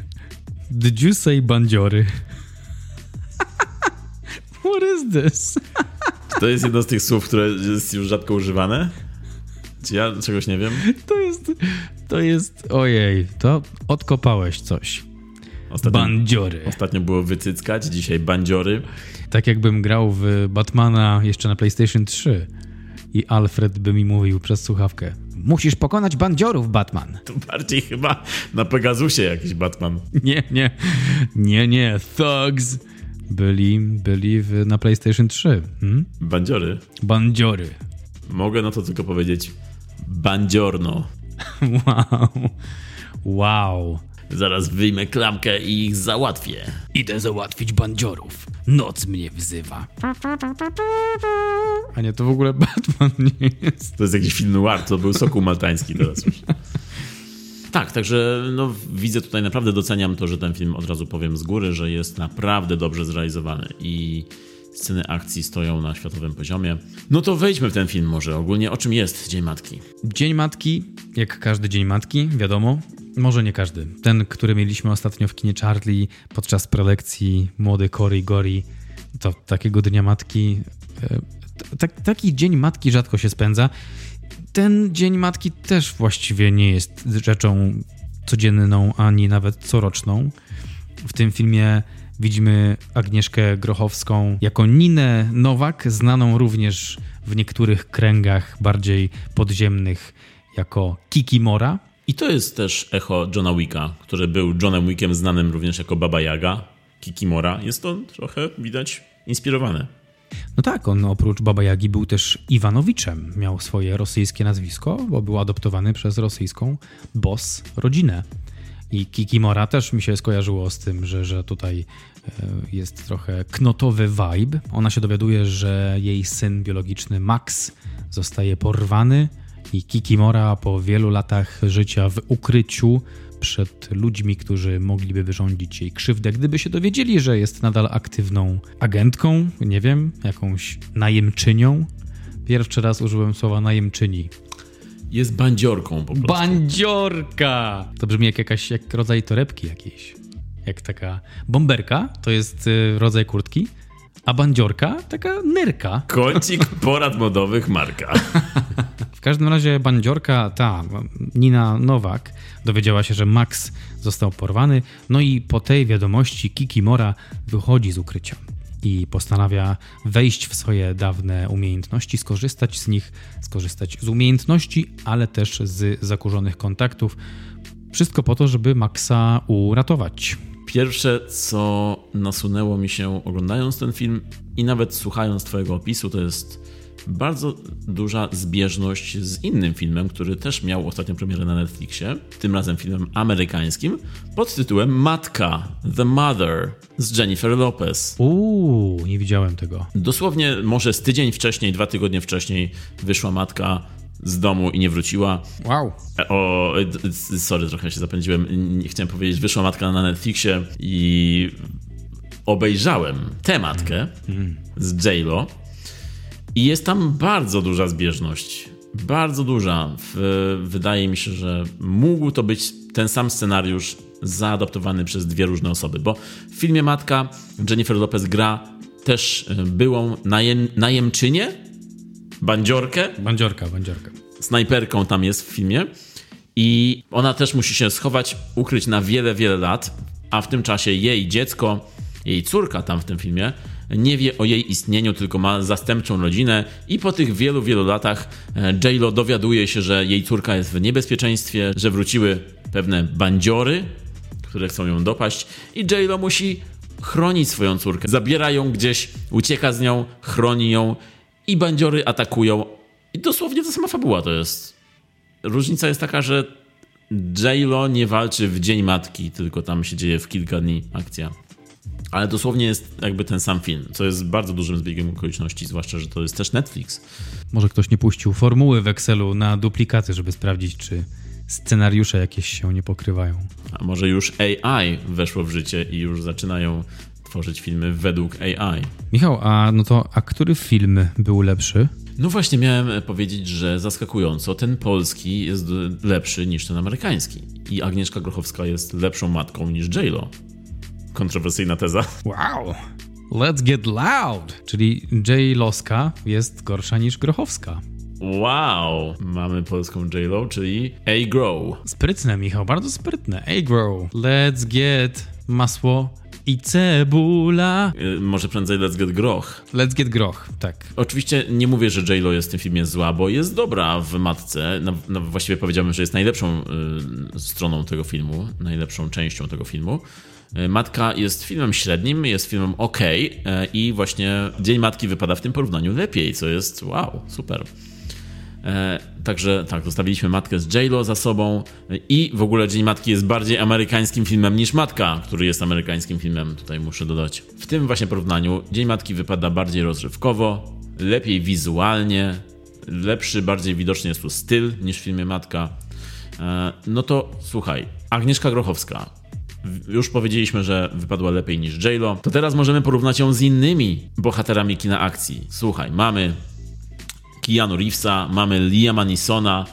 Did you say bandziory? What is this? Czy to jest jedno z tych słów, które jest już rzadko używane? Czy ja czegoś nie wiem? To jest, to jest, ojej, to odkopałeś coś. Ostatnio, bandziory. Ostatnio było wycyckać, dzisiaj bandziory. Tak jakbym grał w Batmana jeszcze na PlayStation 3 i Alfred by mi mówił przez słuchawkę. Musisz pokonać bandziorów, Batman. To bardziej chyba na Pegasusie jakiś Batman. Nie, nie, nie, nie, thugs byli, byli w, na PlayStation 3. Hmm? Bandziory. Bandziory. Mogę na to tylko powiedzieć bandziorno. Wow. Wow. Zaraz wyjmę klamkę i ich załatwię. Idę załatwić bandziorów. Noc mnie wzywa. A nie, to w ogóle Batman nie jest. To jest jakiś film noir, to był Sokół Maltański teraz już. Tak, także no, widzę tutaj, naprawdę doceniam to, że ten film od razu powiem z góry, że jest naprawdę dobrze zrealizowany i sceny akcji stoją na światowym poziomie. No to wejdźmy w ten film może ogólnie. O czym jest Dzień Matki? Dzień Matki, jak każdy Dzień Matki, wiadomo. Może nie każdy. Ten, który mieliśmy ostatnio w kinie Charlie podczas prelekcji Młody Cory Gori, to takiego Dnia Matki... E, taki Dzień Matki rzadko się spędza ten Dzień Matki też właściwie nie jest rzeczą codzienną, ani nawet coroczną. W tym filmie widzimy Agnieszkę Grochowską jako Ninę Nowak, znaną również w niektórych kręgach bardziej podziemnych jako Kiki Mora. I to jest też echo Johna Wicka, który był Johnem Wickiem znanym również jako Baba Yaga. Kiki Mora. Jest to trochę widać inspirowane. No tak, on oprócz Baba Jagi był też Iwanowiczem. Miał swoje rosyjskie nazwisko, bo był adoptowany przez rosyjską boss rodzinę. I Kikimora też mi się skojarzyło z tym, że, że tutaj e, jest trochę knotowy vibe. Ona się dowiaduje, że jej syn biologiczny Max zostaje porwany i Kikimora po wielu latach życia w ukryciu przed ludźmi, którzy mogliby wyrządzić jej krzywdę, gdyby się dowiedzieli, że jest nadal aktywną agentką, nie wiem, jakąś najemczynią. Pierwszy raz użyłem słowa najemczyni. Jest bandziorką po prostu. Bandziorka! To brzmi jak jakaś jak rodzaj torebki jakiejś. Jak taka bomberka, to jest y, rodzaj kurtki, a bandziorka taka nerka. Kącik porad modowych Marka. W każdym razie bandziorka, ta Nina Nowak, dowiedziała się, że Max został porwany, no i po tej wiadomości Kikimora wychodzi z ukrycia i postanawia wejść w swoje dawne umiejętności, skorzystać z nich, skorzystać z umiejętności, ale też z zakurzonych kontaktów. Wszystko po to, żeby Maxa uratować. Pierwsze, co nasunęło mi się oglądając ten film i nawet słuchając Twojego opisu, to jest bardzo duża zbieżność z innym filmem, który też miał ostatnią premierę na Netflixie, tym razem filmem amerykańskim, pod tytułem Matka, The Mother z Jennifer Lopez. Uuu, nie widziałem tego. Dosłownie może z tydzień wcześniej, dwa tygodnie wcześniej wyszła Matka z domu i nie wróciła. Wow. O, sorry, trochę się zapędziłem. Nie chciałem powiedzieć, wyszła Matka na Netflixie i obejrzałem tę matkę z J-Lo i jest tam bardzo duża zbieżność. Bardzo duża. wydaje mi się, że mógł to być ten sam scenariusz zaadoptowany przez dwie różne osoby, bo w filmie Matka Jennifer Lopez gra też e, byłą najem, najemczynię, bandziorkę. Bandziorka, bandziorka. Snajperką tam jest w filmie i ona też musi się schować, ukryć na wiele, wiele lat, a w tym czasie jej dziecko, jej córka tam w tym filmie nie wie o jej istnieniu, tylko ma zastępczą rodzinę i po tych wielu, wielu latach e, J-Lo dowiaduje się, że jej córka jest w niebezpieczeństwie, że wróciły pewne bandziory, które chcą ją dopaść i J-Lo musi chronić swoją córkę. Zabiera ją gdzieś, ucieka z nią, chroni ją i bandziory atakują. I dosłownie ta sama fabuła to jest. Różnica jest taka, że J-Lo nie walczy w Dzień Matki, tylko tam się dzieje w kilka dni akcja ale dosłownie jest jakby ten sam film, co jest bardzo dużym zbiegiem okoliczności, zwłaszcza, że to jest też Netflix. Może ktoś nie puścił formuły w Excelu na duplikaty, żeby sprawdzić, czy scenariusze jakieś się nie pokrywają. A może już AI weszło w życie i już zaczynają tworzyć filmy według AI. Michał, a no to a który film był lepszy? No właśnie miałem powiedzieć, że zaskakująco ten polski jest lepszy niż ten amerykański. I Agnieszka Grochowska jest lepszą matką niż J-Lo kontrowersyjna teza. Wow. Let's get loud! Czyli J. Loska jest gorsza niż Grochowska. Wow! Mamy polską J-Lo, czyli A-Grow. Sprytne, Michał, bardzo sprytne. A-Grow. Let's get masło i cebula. Yy, może prędzej Let's Get Groch. Let's Get Groch, tak. Oczywiście nie mówię, że J-Lo jest w tym filmie zła, bo jest dobra w matce. No, no właściwie powiedziałbym, że jest najlepszą y, stroną tego filmu, najlepszą częścią tego filmu. E, Matka jest filmem średnim, jest filmem ok i właśnie Dzień Matki wypada w tym porównaniu lepiej, co jest wow, super. E, także tak, zostawiliśmy Matkę z J-Lo za sobą i w ogóle Dzień Matki jest bardziej amerykańskim filmem niż Matka, który jest amerykańskim filmem, tutaj muszę dodać. W tym właśnie porównaniu Dzień Matki wypada bardziej rozrywkowo, lepiej wizualnie, lepszy, bardziej widoczny jest tu styl niż w filmie Matka. No to słuchaj, Agnieszka Grochowska, już powiedzieliśmy, że wypadła lepiej niż J-Lo, to teraz możemy porównać ją z innymi bohaterami kina akcji. Słuchaj, mamy Keanu Reevesa, mamy Liama Nisona,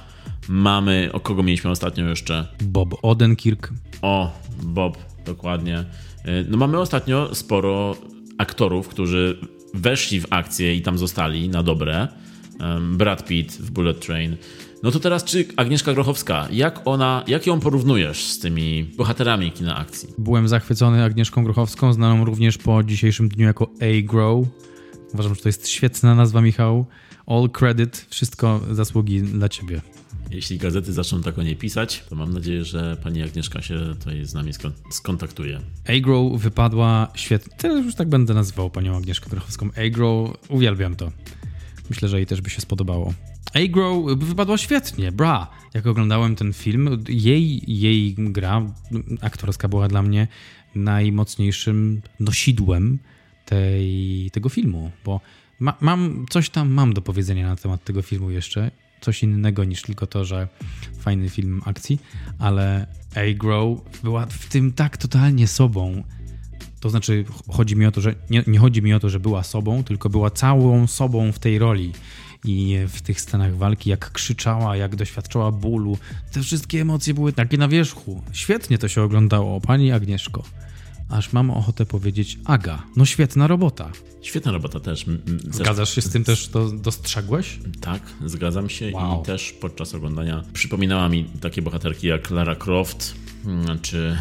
mamy, o kogo mieliśmy ostatnio jeszcze? Bob Odenkirk. O, Bob, dokładnie. Y, no mamy ostatnio sporo aktorów, którzy weszli w akcję i tam zostali na dobre. Brad Pitt w Bullet Train. No to teraz, czy Agnieszka Grochowska, jak ona, jak ją porównujesz z tymi bohaterami kina akcji? Byłem zachwycony Agnieszką Grochowską, znaną również po dzisiejszym dniu jako A-Grow. Uważam, że to jest świetna nazwa, Michał. All credit, wszystko zasługi dla ciebie. Jeśli gazety zaczną tak o niej pisać, to mam nadzieję, że pani Agnieszka się tutaj z nami skontaktuje. Agrow wypadła świetnie. Teraz już tak będę nazywał panią Agnieszkę Grochowską. Agrow, uwielbiam to. Myślę, że jej też by się spodobało. Agrow wypadła świetnie, bra. Jak oglądałem ten film, jej, jej gra aktorska była dla mnie najmocniejszym nosidłem tej, tego filmu, bo ma, mam coś tam mam do powiedzenia na temat tego filmu jeszcze. Coś innego niż tylko to, że fajny film akcji, ale A-Grow była w tym tak totalnie sobą. To znaczy, chodzi mi o to, że nie, nie chodzi mi o to, że była sobą, tylko była całą sobą w tej roli i w tych scenach walki, jak krzyczała, jak doświadczała bólu. Te wszystkie emocje były takie na wierzchu. Świetnie to się oglądało, pani Agnieszko aż mam ochotę powiedzieć Aga. No świetna robota. Świetna robota też. Zgadzasz się z tym też, to dostrzegłeś? Tak, zgadzam się wow. i też podczas oglądania przypominała mi takie bohaterki jak Lara Croft czy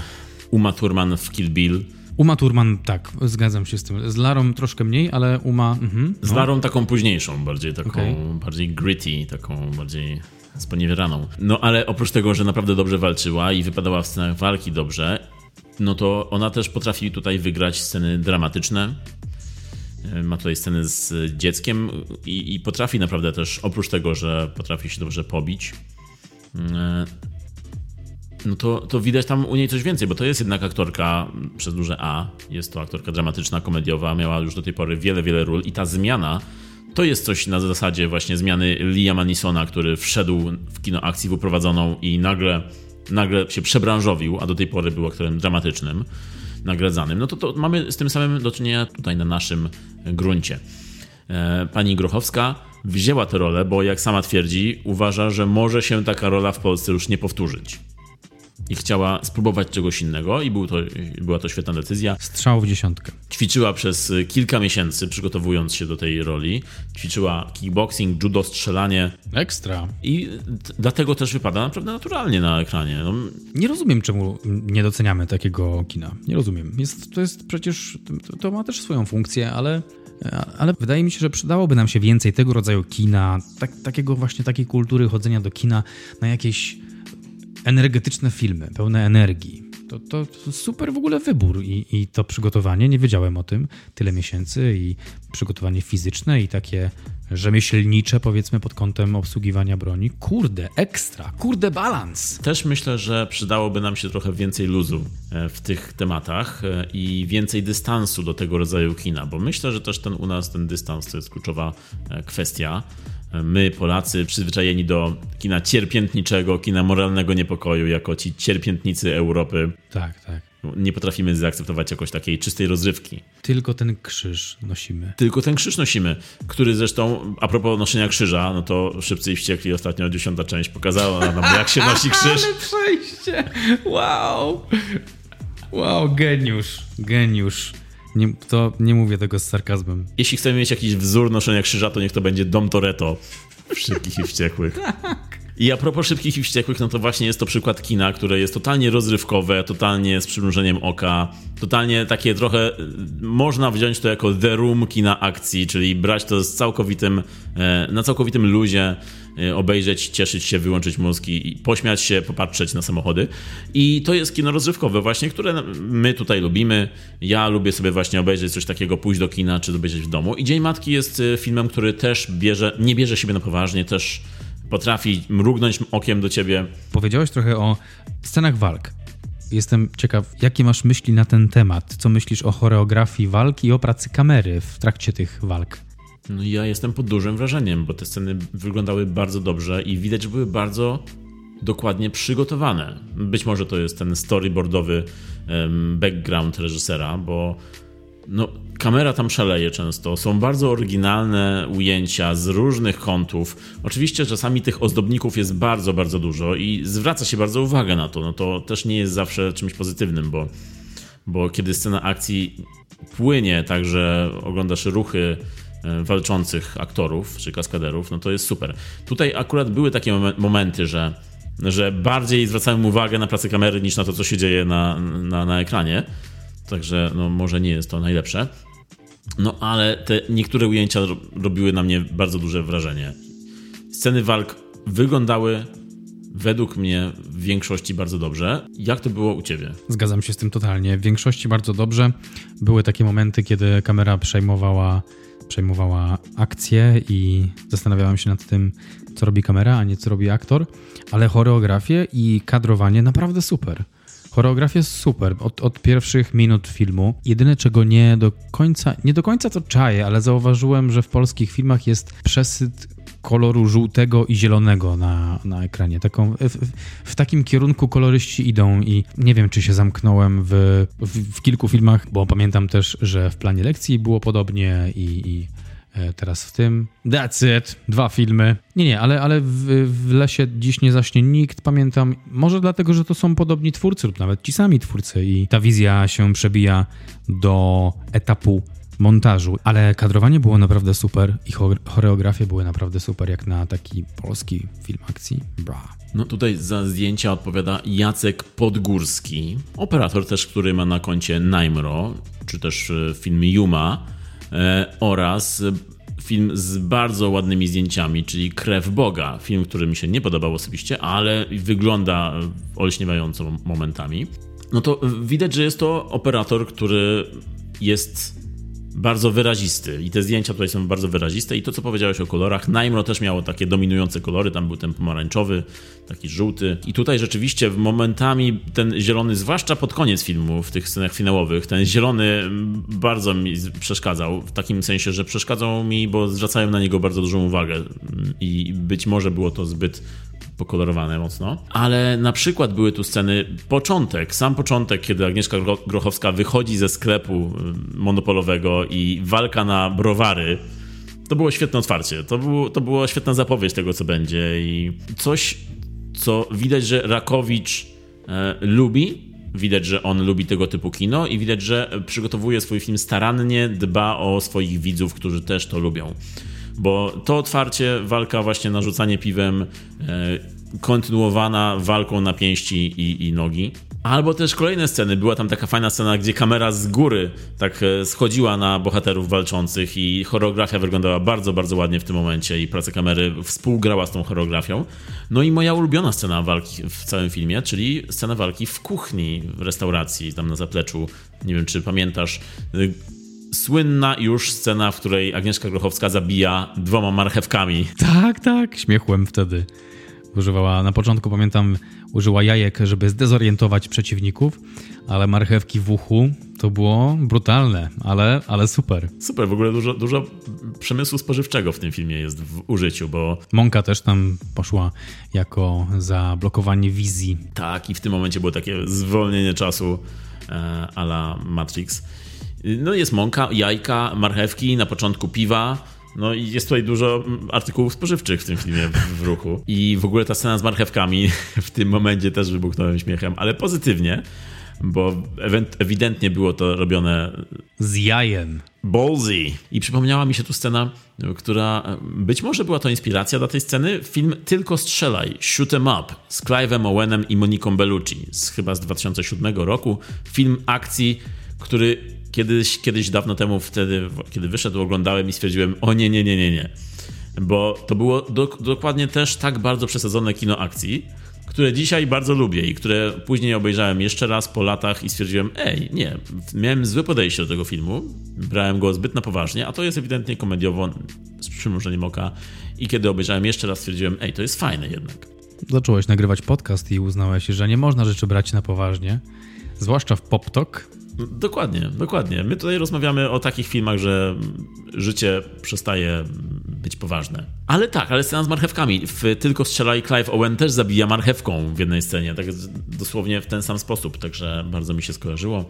Uma Thurman w Kill Bill. Uma Thurman, tak, zgadzam się z tym. Z Larą troszkę mniej, ale Uma... Mhm, no. Z Larą taką późniejszą, bardziej taką, okay. bardziej gritty, taką bardziej sponiewieraną. No ale oprócz tego, że naprawdę dobrze walczyła i wypadała w scenach walki dobrze, no to ona też potrafi tutaj wygrać sceny dramatyczne. E, ma tutaj sceny z dzieckiem i, i potrafi naprawdę też, oprócz tego, że potrafi się dobrze pobić, e, no to, to widać tam u niej coś więcej, bo to jest jednak aktorka przez duże A. Jest to aktorka dramatyczna, komediowa, miała już do tej pory wiele, wiele ról i ta zmiana to jest coś na zasadzie właśnie zmiany Liama Nisona, który wszedł w kino akcji w uprowadzoną i nagle nagle się przebranżowił, a do tej pory był aktorem dramatycznym, nagradzanym, no to, to mamy z tym samym do czynienia tutaj na naszym gruncie. E, pani Grochowska wzięła tę rolę, bo jak sama twierdzi, uważa, że może się taka rola w Polsce już nie powtórzyć i chciała spróbować czegoś innego i był to, była to świetna decyzja. Strzał w dziesiątkę. Ćwiczyła przez kilka miesięcy, przygotowując się do tej roli. Ćwiczyła kickboxing, judo, strzelanie. Ekstra. I dlatego też wypada naprawdę naturalnie na ekranie. No. Nie rozumiem, czemu nie doceniamy takiego kina. Nie rozumiem. Jest, to jest przecież, to ma też swoją funkcję, ale ale wydaje mi się, że przydałoby nam się więcej tego rodzaju kina, tak, takiego właśnie takiej kultury chodzenia do kina na jakieś energetyczne filmy, pełne energii. To, to, to super w ogóle wybór I, i to przygotowanie, nie wiedziałem o tym tyle miesięcy i przygotowanie fizyczne i takie rzemieślnicze, powiedzmy, pod kątem obsługiwania broni. Kurde, ekstra, kurde, balans. Też myślę, że przydałoby nam się trochę więcej luzu e, w tych tematach e, i więcej dystansu do tego rodzaju kina, bo myślę, że też ten u nas ten dystans to jest kluczowa e, kwestia my, Polacy, przyzwyczajeni do kina cierpiętniczego, kina moralnego niepokoju, jako ci cierpiętnicy Europy. Tak, tak. Nie potrafimy zaakceptować jakoś takiej czystej rozrywki. Tylko ten krzyż nosimy. Tylko ten krzyż nosimy, który zresztą, a propos noszenia krzyża, no to Szybcy i Wściekli ostatnio dziesiąta część pokazała nam, jak się nosi krzyż. Ale przejście! Wow! Wow, geniusz, geniusz. Nie, to nie mówię tego z sarkazmem. Jeśli chcemy mieć jakiś wzór noszenia krzyża, to niech to będzie Dom Toretto w Szybkich i Wściekłych. tak. I a propos Szybkich i Wściekłych, no to właśnie jest to przykład kina, które jest totalnie rozrywkowe, totalnie z przymrużeniem oka, totalnie takie trochę, można wziąć to jako The Room kina akcji, czyli brać to z całkowitym, e, na całkowitym luzie, obejrzeć, cieszyć się, wyłączyć mózg i pośmiać się, popatrzeć na samochody. I to jest kino rozrywkowe właśnie, które my tutaj lubimy. Ja lubię sobie właśnie obejrzeć coś takiego, pójść do kina, czy obejrzeć w domu. I Dzień Matki jest e, filmem, który też bierze, nie bierze siebie na poważnie, też potrafi mrugnąć okiem do ciebie. Powiedziałeś trochę o scenach walk. Jestem ciekaw, jakie masz myśli na ten temat? Co myślisz o choreografii walk i o pracy kamery w trakcie tych walk? No ja jestem pod dużym wrażeniem, bo te sceny wyglądały bardzo dobrze i widać, że były bardzo dokładnie przygotowane. Być może to jest ten storyboardowy background reżysera, bo no, kamera tam szaleje często. Są bardzo oryginalne ujęcia z różnych kątów. Oczywiście czasami tych ozdobników jest bardzo, bardzo dużo i zwraca się bardzo uwagę na to. No to też nie jest zawsze czymś pozytywnym, bo, bo kiedy scena akcji płynie, także oglądasz ruchy walczących aktorów czy kaskaderów, no to jest super. Tutaj akurat były takie momenty, że, że bardziej zwracałem uwagę na pracę kamery niż na to, co się dzieje na, na, na ekranie. Także no, może nie jest to najlepsze. No ale te niektóre ujęcia robiły na mnie bardzo duże wrażenie. Sceny walk wyglądały według mnie w większości bardzo dobrze. Jak to było u ciebie? Zgadzam się z tym totalnie. W większości bardzo dobrze. Były takie momenty, kiedy kamera przejmowała, przejmowała akcję i zastanawiałem się nad tym, co robi kamera, a nie co robi aktor, ale choreografię i kadrowanie naprawdę super. Choreografia jest super od, od, pierwszych minut filmu. Jedyne, czego nie do końca, nie do końca to czaję, ale zauważyłem, że w polskich filmach jest przesyt koloru żółtego i zielonego na, na ekranie. Taką, w, w, takim kierunku koloryści idą i nie wiem, czy się zamknąłem w, w, w kilku filmach, bo pamiętam też, że w planie lekcji było podobnie i, i e, teraz w tym. That's it. Dwa filmy. Nie, nie, ale, ale w, w, lesie dziś nie zaśnie nikt, pamiętam. Może dlatego, że to są podobni twórcy lub nawet ci sami twórcy i ta wizja się przebija do etapu montażu, ale kadrowanie było naprawdę super i choreografie były naprawdę super, jak na taki polski film akcji. Bra. No tutaj za zdjęcia odpowiada Jacek Podgórski, operator też, który ma na koncie Najmro, czy też e, film Yuma e, oraz film z bardzo ładnymi zdjęciami, czyli Krew Boga. Film, który mi się nie podobał osobiście, ale wygląda olśniewająco momentami. No to widać, że jest to operator, który jest bardzo wyrazisty. I te zdjęcia tutaj są bardzo wyraziste. I to, co powiedziałeś o kolorach, Najmro też miało takie dominujące kolory, tam był ten pomarańczowy, taki żółty. I tutaj rzeczywiście momentami ten zielony, zwłaszcza pod koniec filmu, w tych scenach finałowych, ten zielony bardzo mi przeszkadzał, w takim sensie, że przeszkadzał mi, bo zwracałem na niego bardzo dużą uwagę. I być może było to zbyt pokolorowane mocno. Ale na przykład były tu sceny, początek, sam początek, kiedy Agnieszka Grochowska wychodzi ze sklepu y, monopolowego i walka na browary. To było świetne otwarcie. To, było, to była świetna zapowiedź tego, co będzie i coś, co widać, że Rakowicz e, lubi. Widać, że on lubi tego typu kino i widać, że przygotowuje swój film starannie, dba o swoich widzów, którzy też to lubią bo to otwarcie, walka właśnie na rzucanie piwem, e, kontynuowana walką na pięści i, i nogi. Albo też kolejne sceny. Była tam taka fajna scena, gdzie kamera z góry tak e, schodziła na bohaterów walczących i choreografia wyglądała bardzo, bardzo ładnie w tym momencie i praca kamery współgrała z tą choreografią. No i moja ulubiona scena walki w całym filmie, czyli scena walki w kuchni w restauracji, tam na zapleczu. Nie wiem, czy pamiętasz słynna już scena, w której Agnieszka Grochowska zabija dwoma marchewkami. Tak, tak, śmiechłem wtedy. Używała, na początku pamiętam, użyła jajek, żeby zdezorientować przeciwników, ale marchewki w uchu to było brutalne, ale, ale super. Super, w ogóle dużo, dużo przemysłu spożywczego w tym filmie jest w użyciu, bo... Mąka też tam poszła jako za blokowanie wizji. Tak, i w tym momencie było takie zwolnienie czasu e, a la Matrix. No jest mąka, jajka, marchewki, na początku piwa. No i jest tutaj dużo artykułów spożywczych w tym filmie w, w ruchu. I w ogóle ta scena z marchewkami w tym momencie też wybuchnąłem śmiechem, ale pozytywnie, bo ewidentnie było to robione z jajem. Ballsy. I przypomniała mi się tu scena, która być może była to inspiracja dla tej sceny. Film Tylko strzelaj, Shoot 'em Up z Clive'em Owenem i Moniką Bellucci, z chyba z 2007 roku. Film akcji, który Kiedyś, kiedyś dawno temu, wtedy, kiedy wyszedł, oglądałem i stwierdziłem, o nie, nie, nie, nie, nie. Bo to było do, dokładnie też tak bardzo przesadzone kino akcji, które dzisiaj bardzo lubię i które później obejrzałem jeszcze raz po latach i stwierdziłem, ej, nie, miałem złe podejście do tego filmu, brałem go zbyt na poważnie, a to jest ewidentnie komediowo z przymrużeniem oka i kiedy obejrzałem jeszcze raz stwierdziłem, ej, to jest fajne jednak. Zacząłeś nagrywać podcast i uznałeś, że nie można rzeczy brać na poważnie, zwłaszcza w PopTok, Dokładnie, dokładnie. My tutaj rozmawiamy o takich filmach, że życie przestaje być poważne. Ale tak, ale scena z marchewkami. W Tylko strzelaj Clive Owen też zabija marchewką w jednej scenie, tak dosłownie w ten sam sposób, także bardzo mi się skojarzyło.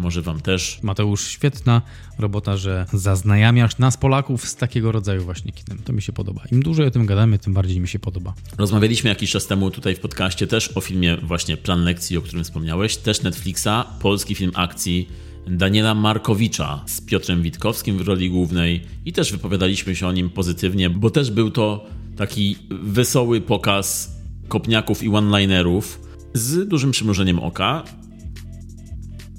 Może wam też. Mateusz, świetna robota, że zaznajamiasz nas Polaków z takiego rodzaju właśnie kinem. To mi się podoba. Im dłużej o tym gadamy, tym bardziej mi się podoba. Rozmawialiśmy jakiś czas temu tutaj w podcaście też o filmie właśnie Plan Lekcji, o którym wspomniałeś, też Netflixa, polski film akcji Daniela Markowicza z Piotrem Witkowskim w roli głównej i też wypowiadaliśmy się o nim pozytywnie, bo też był to taki wesoły pokaz kopniaków i one-linerów z dużym przymrużeniem oka.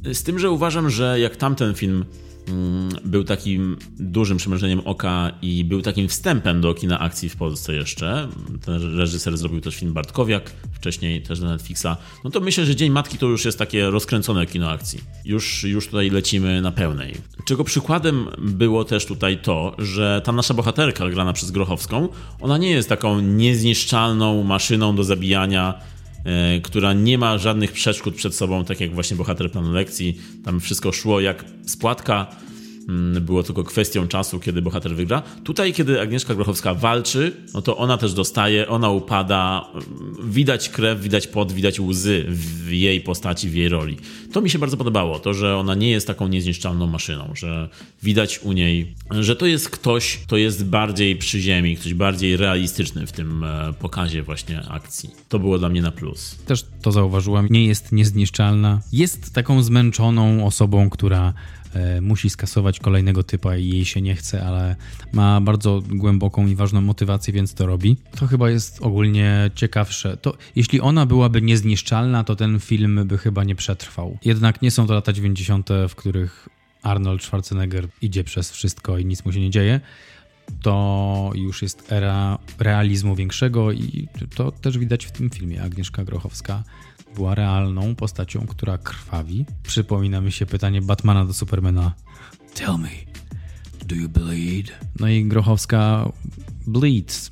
Z tym, że uważam, że jak tamten film mm, był takim dużym przymrużeniem oka i był takim wstępem do kina akcji w Polsce jeszcze. Ten reżyser zrobił też film Bartkowiak, wcześniej też do Netflixa. No to myślę, że Dzień Matki to już jest takie rozkręcone kino akcji. Już, już tutaj lecimy na pełnej. Czego przykładem było też tutaj to, że ta nasza bohaterka grana przez Grochowską, ona nie jest taką niezniszczalną maszyną do zabijania która nie ma żadnych przeszkód przed sobą, tak jak właśnie bohater planu lekcji. Tam wszystko szło jak spłatka było tylko kwestią czasu, kiedy bohater wygra. Tutaj, kiedy Agnieszka Grochowska walczy, no to ona też dostaje, ona upada, mm, widać krew, widać pot, widać łzy w jej postaci, w jej roli. To mi się bardzo podobało, to, że ona nie jest taką niezniszczalną maszyną, że widać u niej, że to jest ktoś, kto jest bardziej przy ziemi, ktoś bardziej realistyczny w tym e, pokazie właśnie akcji. To było dla mnie na plus. Też to zauważyłam, nie jest niezniszczalna. Jest taką zmęczoną osobą, która musi skasować kolejnego typa i jej się nie chce, ale ma bardzo głęboką i ważną motywację, więc to robi. To chyba jest ogólnie ciekawsze. To, jeśli ona byłaby niezniszczalna, to ten film by chyba nie przetrwał. Jednak nie są to lata 90., w których Arnold Schwarzenegger idzie przez wszystko i nic mu się nie dzieje. To już jest era realizmu większego i to też widać w tym filmie. Agnieszka Grochowska była realną postacią, która krwawi. Przypomina mi się pytanie Batmana do Supermana. Tell me, do you bleed? No i Grochowska bleeds.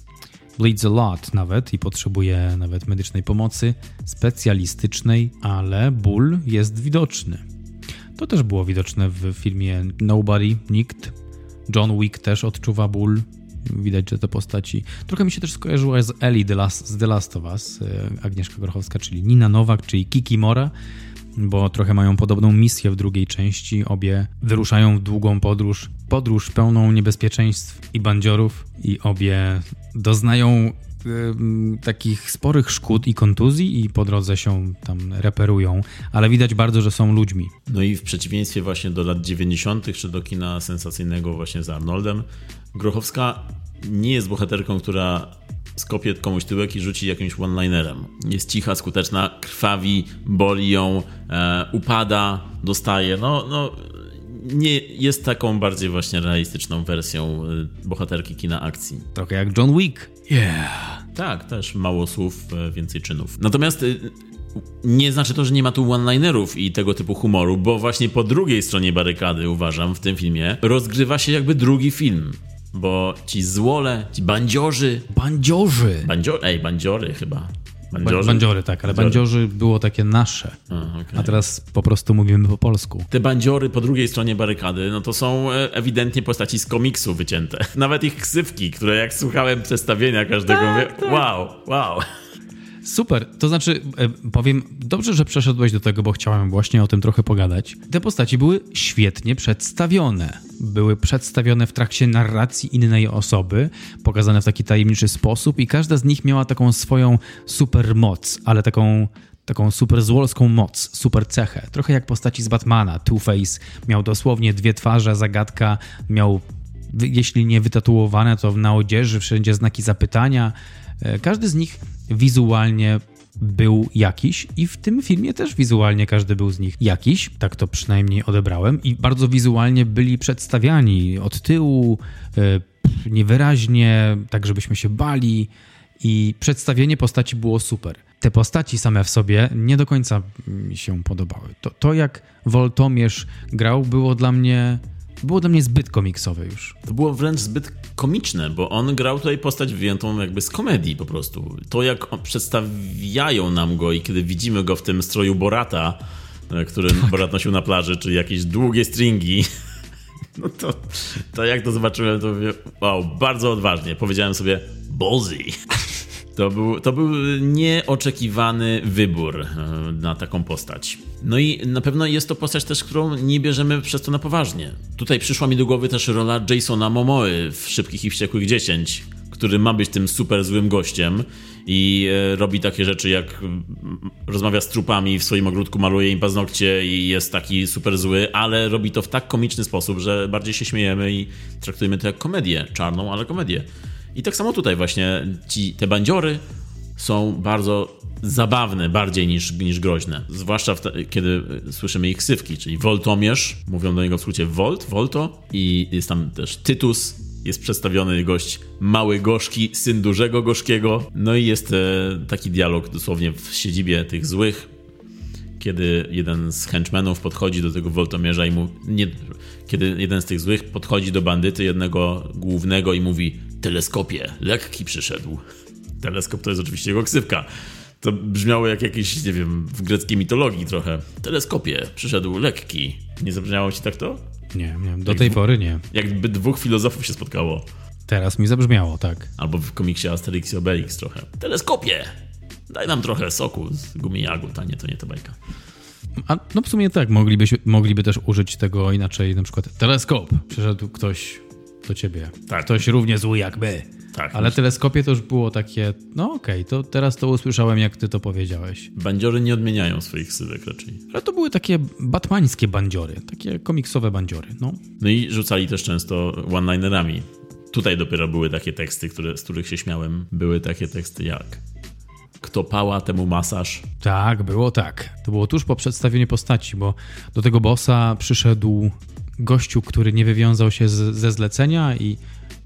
Bleeds a lot nawet i potrzebuje nawet medycznej pomocy specjalistycznej, ale ból jest widoczny. To też było widoczne w filmie Nobody, Nikt. John Wick też odczuwa ból, widać, że te postaci. Trochę mi się też skojarzyła z Ellie The Last, z The Last of Us, e, Agnieszka Grochowska, czyli Nina Nowak, czyli Kiki Mora, bo trochę mają podobną misję w drugiej części. Obie wyruszają w długą podróż, podróż pełną niebezpieczeństw i bandziorów, i obie doznają takich sporych szkód i kontuzji i po drodze się tam reperują, ale widać bardzo, że są ludźmi. No i w przeciwieństwie właśnie do lat 90. czy do kina sensacyjnego właśnie z Arnoldem, Grochowska nie jest bohaterką, która skopie komuś tyłek i rzuci jakimś one-linerem. Jest cicha, skuteczna, krwawi, boli ją, e, upada, dostaje. No, no, nie jest taką bardziej właśnie realistyczną wersją e, bohaterki kina akcji. Trochę jak John Wick. Yeah. Tak, też mało słów, e, więcej czynów. Natomiast e, nie znaczy to, że nie ma tu one-linerów i tego typu humoru, bo właśnie po drugiej stronie barykady, uważam, w tym filmie rozgrywa się jakby drugi film. Bo ci złole, ci bandziorzy. Bandziorzy! Bandzio ej, bandziory chyba. Bandziorzy? Bandziory, tak, ale bandziorzy było takie nasze. A, okay. a, teraz po prostu mówimy po polsku. Te bandziory po drugiej stronie barykady, no to są e, ewidentnie postaci z komiksu wycięte. Nawet ich ksywki, które jak słuchałem przedstawienia każdego, tak, mówię, tak. wow, wow. Super, to znaczy e, powiem, dobrze, że przeszedłeś do tego, bo chciałem właśnie o tym trochę pogadać. Te postaci były świetnie przedstawione. Były przedstawione w trakcie narracji innej osoby, pokazane w taki tajemniczy sposób i każda z nich miała taką swoją super moc, ale taką taką super złolską moc, super cechę. Trochę jak postaci z Batmana. Two-Face miał dosłownie dwie twarze, zagadka, miał jeśli nie wytatuowane, to na odzieży wszędzie znaki zapytania. E, każdy z nich wizualnie był jakiś i w tym filmie też wizualnie każdy był z nich jakiś, tak to przynajmniej odebrałem i bardzo wizualnie byli przedstawiani od tyłu, e, niewyraźnie, tak żebyśmy się bali i przedstawienie postaci było super. Te postaci same w sobie nie do końca mi się podobały. To, to jak Woltomierz grał było dla mnie było dla mnie zbyt komiksowe już. To było wręcz zbyt komiczne, bo on grał tutaj postać wyjętą jakby z komedii po prostu. To jak przedstawiają nam go i kiedy widzimy go w tym stroju Borata, e, który tak. Borat nosił na plaży, czy jakieś długie stringi, no to, to jak to zobaczyłem, to mówię, wow, bardzo odważnie. Powiedziałem sobie, ballsy. To był, to był nieoczekiwany wybór e, na taką postać. No i na pewno jest to postać też, którą nie bierzemy przez to na poważnie. Tutaj przyszła mi do głowy też rola Jasona Momoy w Szybkich i Wściekłych 10, który ma być tym super złym gościem i e, robi takie rzeczy jak rozmawia z trupami w swoim ogródku, maluje im paznokcie i jest taki super zły, ale robi to w tak komiczny sposób, że bardziej się śmiejemy i traktujemy to jak komedię, czarną, ale komedię. I tak samo tutaj właśnie ci, te bandziory są bardzo zabawne bardziej niż, niż groźne. Zwłaszcza te, kiedy słyszymy ich ksywki, czyli Woltomierz, mówią do niego w skrócie Volt, Volto i jest tam też Tytus, jest przedstawiony gość mały gorzki, syn dużego gorzkiego. No i jest e, taki dialog dosłownie w siedzibie tych złych, kiedy jeden z henchmenów podchodzi do tego Woltomierza i mu... Nie, kiedy jeden z tych złych podchodzi do bandyty jednego głównego i mówi teleskopie, lekki przyszedł. Teleskop to jest oczywiście jego ksywka. To brzmiało jak jakieś, nie wiem, w greckiej mitologii trochę. Teleskopie, przyszedł lekki. Nie zabrzmiało ci tak to? Nie, nie do tej pory nie. Jakby dwóch filozofów się spotkało. Teraz mi zabrzmiało, tak. Albo w komiksie Asterix i Obelix trochę. Teleskopie! Daj nam trochę soku z gumi jagód, a nie, to nie to bajka. A no w sumie tak, mogliby, mogliby też użyć tego inaczej, na przykład teleskop. Przyszedł ktoś do ciebie. Tak. Ktoś równie zły jak my. Tak. Ale teleskopie to już było takie, no okej, okay, to teraz to usłyszałem, jak ty to powiedziałeś. Bandziory nie odmieniają swoich sylwek raczej. Ale to były takie batmańskie bandziory, takie komiksowe bandziory, no. No i rzucali też często one-linerami. Tutaj dopiero były takie teksty, które, z których się śmiałem. Były takie teksty jak kto pała, temu masaż. Tak, było tak. To było tuż po przedstawieniu postaci, bo do tego bossa przyszedł gościu, który nie wywiązał się z, ze zlecenia i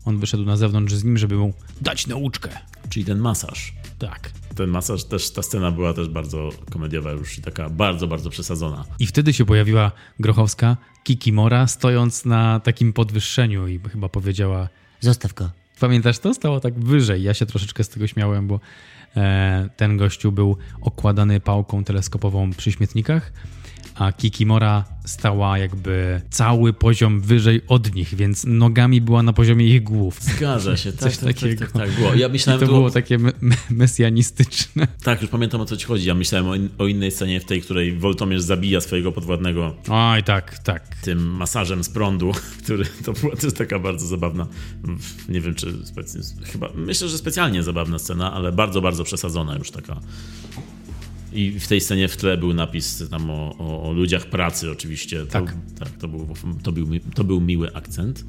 on wyszedł na zewnątrz z nim, żeby mu dać nauczkę. Czyli ten masaż. Tak. Ten masaż, też ta scena była też bardzo komediowa już i taka bardzo, bardzo przesadzona. I wtedy się pojawiła Grochowska, Kikimora, stojąc na takim podwyższeniu i chyba powiedziała Zostaw go. Pamiętasz to? Stało tak wyżej. Ja się troszeczkę z tego śmiałem, bo e, ten gościu był okładany pałką teleskopową przy śmietnikach a Kikimora stała jakby cały poziom wyżej od nich, więc nogami była na poziomie ich głów. Zgadza się, tak, Coś tak, takiego. Tak, tak, tak, było. Ja myślałem, to, to było takie me mesjanistyczne. Tak, już pamiętam o co ci chodzi. Ja myślałem o, in o innej scenie, w tej, której Woltomierz zabija swojego podwładnego. Oj, tak, tak. Tym masażem z prądu, który to była też taka bardzo zabawna. Nie wiem, czy chyba myślę, że specjalnie zabawna scena, ale bardzo, bardzo przesadzona już taka. I w tej scenie w tle był napis tam o, o, o ludziach pracy oczywiście. To, tak. tak to, był, to, był, to był miły akcent.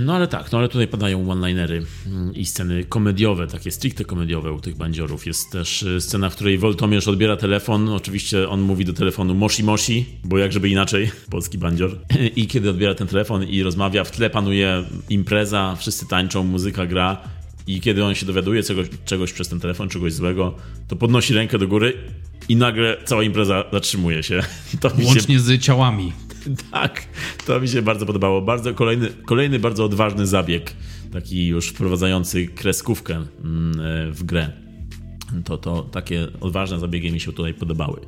No ale tak, no ale tutaj padają one-linery mm, i sceny komediowe, takie stricte komediowe u tych bandziorów. Jest też y, scena, w której Woltomierz odbiera telefon. Oczywiście on mówi do telefonu moshi moshi, bo jak żeby inaczej, polski bandzior. I kiedy odbiera ten telefon i rozmawia, w tle panuje impreza, wszyscy tańczą, muzyka gra i kiedy on się dowiaduje czegoś, czegoś przez ten telefon, czegoś złego, to podnosi rękę do góry i nagle cała impreza zatrzymuje się. Łącznie się... z ciałami. Tak, to mi się bardzo podobało. Bardzo kolejny, kolejny bardzo odważny zabieg, taki już wprowadzający kreskówkę mm, e, w grę. To, to takie odważne zabiegi mi się tutaj podobały.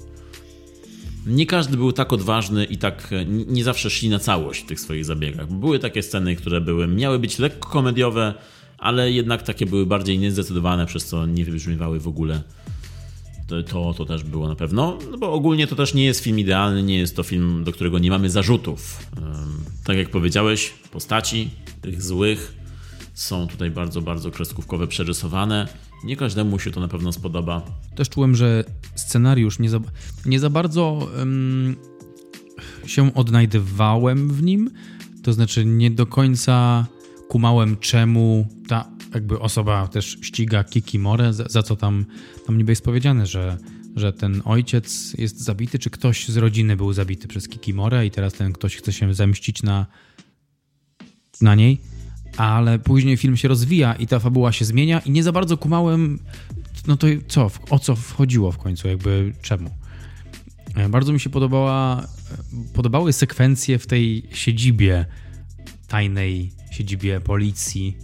Nie każdy był tak odważny i tak e, nie zawsze szli na całość w tych swoich zabiegach. Były takie sceny, które były, miały być lekko komediowe, ale jednak takie były bardziej niezdecydowane, przez co nie wybrzmiewały w ogóle. To, to, też było na pewno, no bo ogólnie to też nie jest film idealny, nie jest to film, do którego nie mamy zarzutów. Tak jak powiedziałeś, postaci tych złych są tutaj bardzo, bardzo kreskówkowe, przerysowane. Nie każdemu się to na pewno spodoba. Też czułem, że scenariusz nie za, nie za bardzo um, się odnajdywałem w nim. To znaczy, nie do końca kumałem, czemu ta jakby osoba też ściga Kikimorę, za, za co tam, tam niby jest powiedziane, że, że ten ojciec jest zabity, czy ktoś z rodziny był zabity przez Kikimorę i teraz ten ktoś chce się zemścić na, na niej. Ale później film się rozwija i ta fabuła się zmienia i nie za bardzo kumałem, no to co, o co wchodziło w końcu, jakby czemu. E, bardzo mi się podobała, podobały sekwencje w tej siedzibie tajnej siedzibie policji.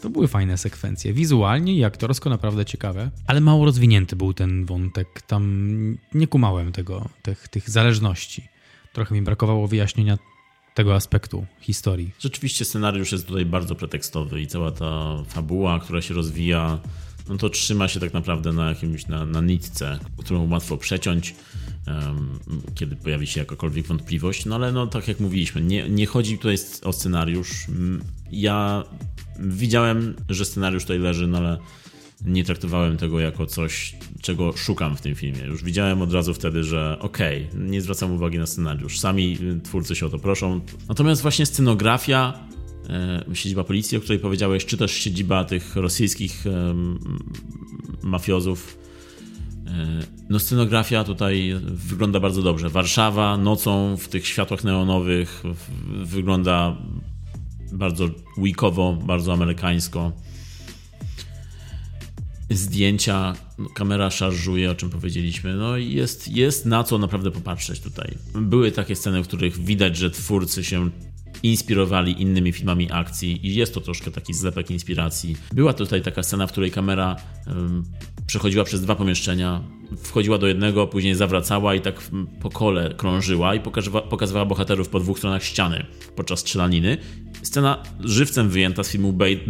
To były fajne sekwencje. Wizualnie i aktorsko naprawdę ciekawe, ale mało rozwinięty był ten wątek. Tam nie kumałem tego, tych, tych zależności. Trochę mi brakowało wyjaśnienia tego aspektu historii. Rzeczywiście scenariusz jest tutaj bardzo pretekstowy i cała ta fabuła, która się rozwija, no to trzyma się tak naprawdę na jakimś, na, na nitce, którą łatwo przeciąć kiedy pojawi się jakakolwiek wątpliwość. No ale no tak jak mówiliśmy, nie, nie chodzi tutaj o scenariusz. Ja widziałem, że scenariusz tutaj leży, no ale nie traktowałem tego jako coś, czego szukam w tym filmie. Już widziałem od razu wtedy, że okej, okay, nie zwracam uwagi na scenariusz. Sami twórcy się o to proszą. Natomiast właśnie scenografia, siedziba policji, o której powiedziałeś, czy też siedziba tych rosyjskich mafiozów. No scenografia tutaj wygląda bardzo dobrze. Warszawa nocą w tych światłach neonowych wygląda bardzo weekowo, bardzo amerykańsko. Zdjęcia, no, kamera szarżuje, o czym powiedzieliśmy. No jest, jest na co naprawdę popatrzeć tutaj. Były takie sceny, w których widać, że twórcy się inspirowali innymi filmami akcji i jest to troszkę taki zlepek inspiracji. Była tutaj taka scena, w której kamera um, przechodziła przez dwa pomieszczenia, wchodziła do jednego, później zawracała i tak po kole krążyła i pokazywała bohaterów po dwóch stronach ściany podczas strzelaniny. Scena żywcem wyjęta z filmu Babe.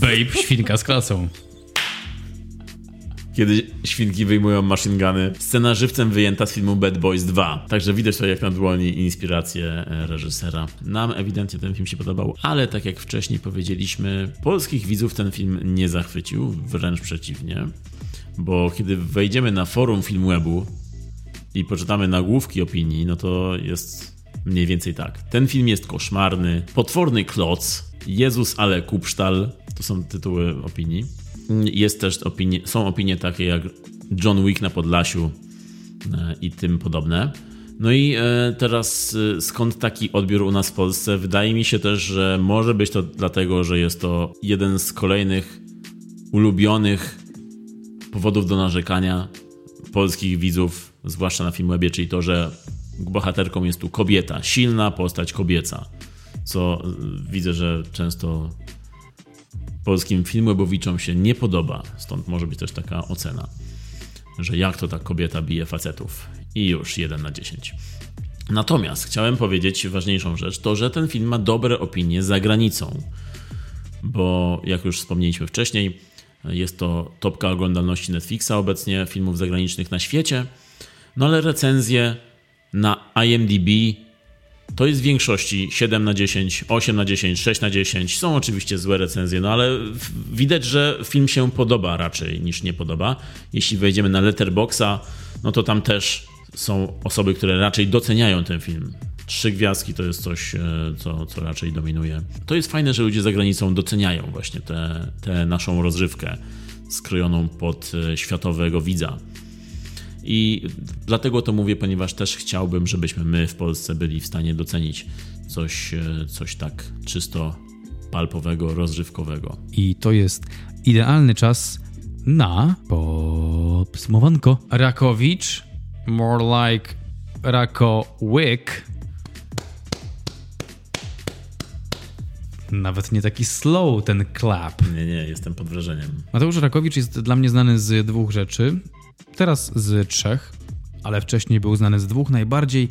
Babe, świnka z klasą kiedy świnki wyjmują machine guny. Scena żywcem wyjęta z filmu Bad Boys 2. Także widać to jak na dłoni inspirację e, reżysera. Nam ewidentnie ten film się podobał, ale tak jak wcześniej powiedzieliśmy, polskich widzów ten film nie zachwycił, wręcz przeciwnie. Bo kiedy wejdziemy na forum Filmwebu i poczytamy nagłówki opinii, no to jest mniej więcej tak. Ten film jest koszmarny, potworny kloc, Jezus ale kupsztal, to są tytuły opinii. Jest też opinie, są opinie takie jak John Wick na Podlasiu e, i tym podobne. No i e, teraz e, skąd taki odbiór u nas w Polsce? Wydaje mi się też, że może być to dlatego, że jest to jeden z kolejnych ulubionych powodów do narzekania polskich widzów, zwłaszcza na Filmwebie, czyli to, że bohaterką jest tu kobieta, silna postać kobieca, co widzę, że często polskim filmwebowiczom się nie podoba. Stąd może być też taka ocena, że jak to ta kobieta bije facetów. I już 1 na 10. Natomiast chciałem powiedzieć ważniejszą rzecz, to że ten film ma dobre opinie za granicą. Bo jak już wspomnieliśmy wcześniej, jest to topka oglądalności Netflixa obecnie filmów zagranicznych na świecie. No ale recenzje na IMDb to jest w większości 7 na 10, 8 na 10, 6 na 10. Są oczywiście złe recenzje, no ale widać, że film się podoba raczej niż nie podoba. Jeśli wejdziemy na Letterboxa, no to tam też są osoby, które raczej doceniają ten film. Trzy gwiazdki to jest coś, e, co, co raczej dominuje. To jest fajne, że ludzie za granicą doceniają właśnie tę naszą rozrywkę skrojoną pod e, światowego widza. I dlatego to mówię, ponieważ też chciałbym, żebyśmy my w Polsce byli w stanie docenić coś, e, coś tak czysto palpowego, rozrywkowego. I to jest idealny czas na podsumowanko. Rakowicz, more like Rakowick. Nawet nie taki slow ten klap. Nie, nie, jestem pod wrażeniem. Mateusz Rakowicz jest dla mnie znany z dwóch rzeczy. Teraz z trzech, ale wcześniej był znany z dwóch najbardziej.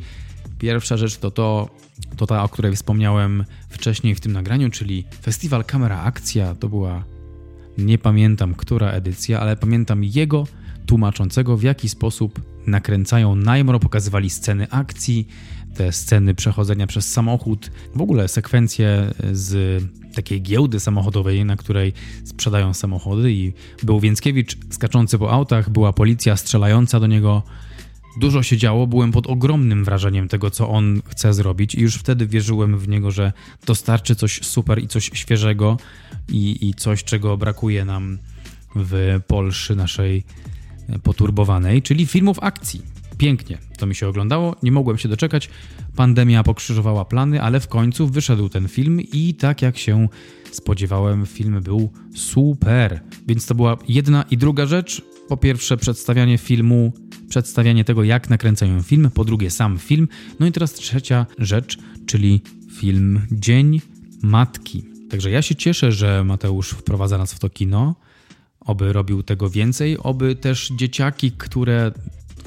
Pierwsza rzecz to, to, to ta, o której wspomniałem wcześniej w tym nagraniu, czyli Festiwal Kamera Akcja. To była, nie pamiętam która edycja, ale pamiętam jego tłumaczącego, w jaki sposób nakręcają najmro, pokazywali sceny akcji, te sceny przechodzenia przez samochód, w ogóle sekwencje z takiej giełdy samochodowej, na której sprzedają samochody i był Więckiewicz skaczący po autach, była policja strzelająca do niego. Dużo się działo, byłem pod ogromnym wrażeniem tego, co on chce zrobić, i już wtedy wierzyłem w niego, że dostarczy coś super i coś świeżego, i, i coś, czego brakuje nam w Polsce naszej poturbowanej, czyli filmów akcji. Pięknie to mi się oglądało, nie mogłem się doczekać. Pandemia pokrzyżowała plany, ale w końcu wyszedł ten film i tak jak się spodziewałem, film był super. Więc to była jedna i druga rzecz. Po pierwsze, przedstawianie filmu, przedstawianie tego, jak nakręcają film. Po drugie, sam film. No i teraz trzecia rzecz, czyli film Dzień Matki. Także ja się cieszę, że Mateusz wprowadza nas w to kino. Oby robił tego więcej, oby też dzieciaki, które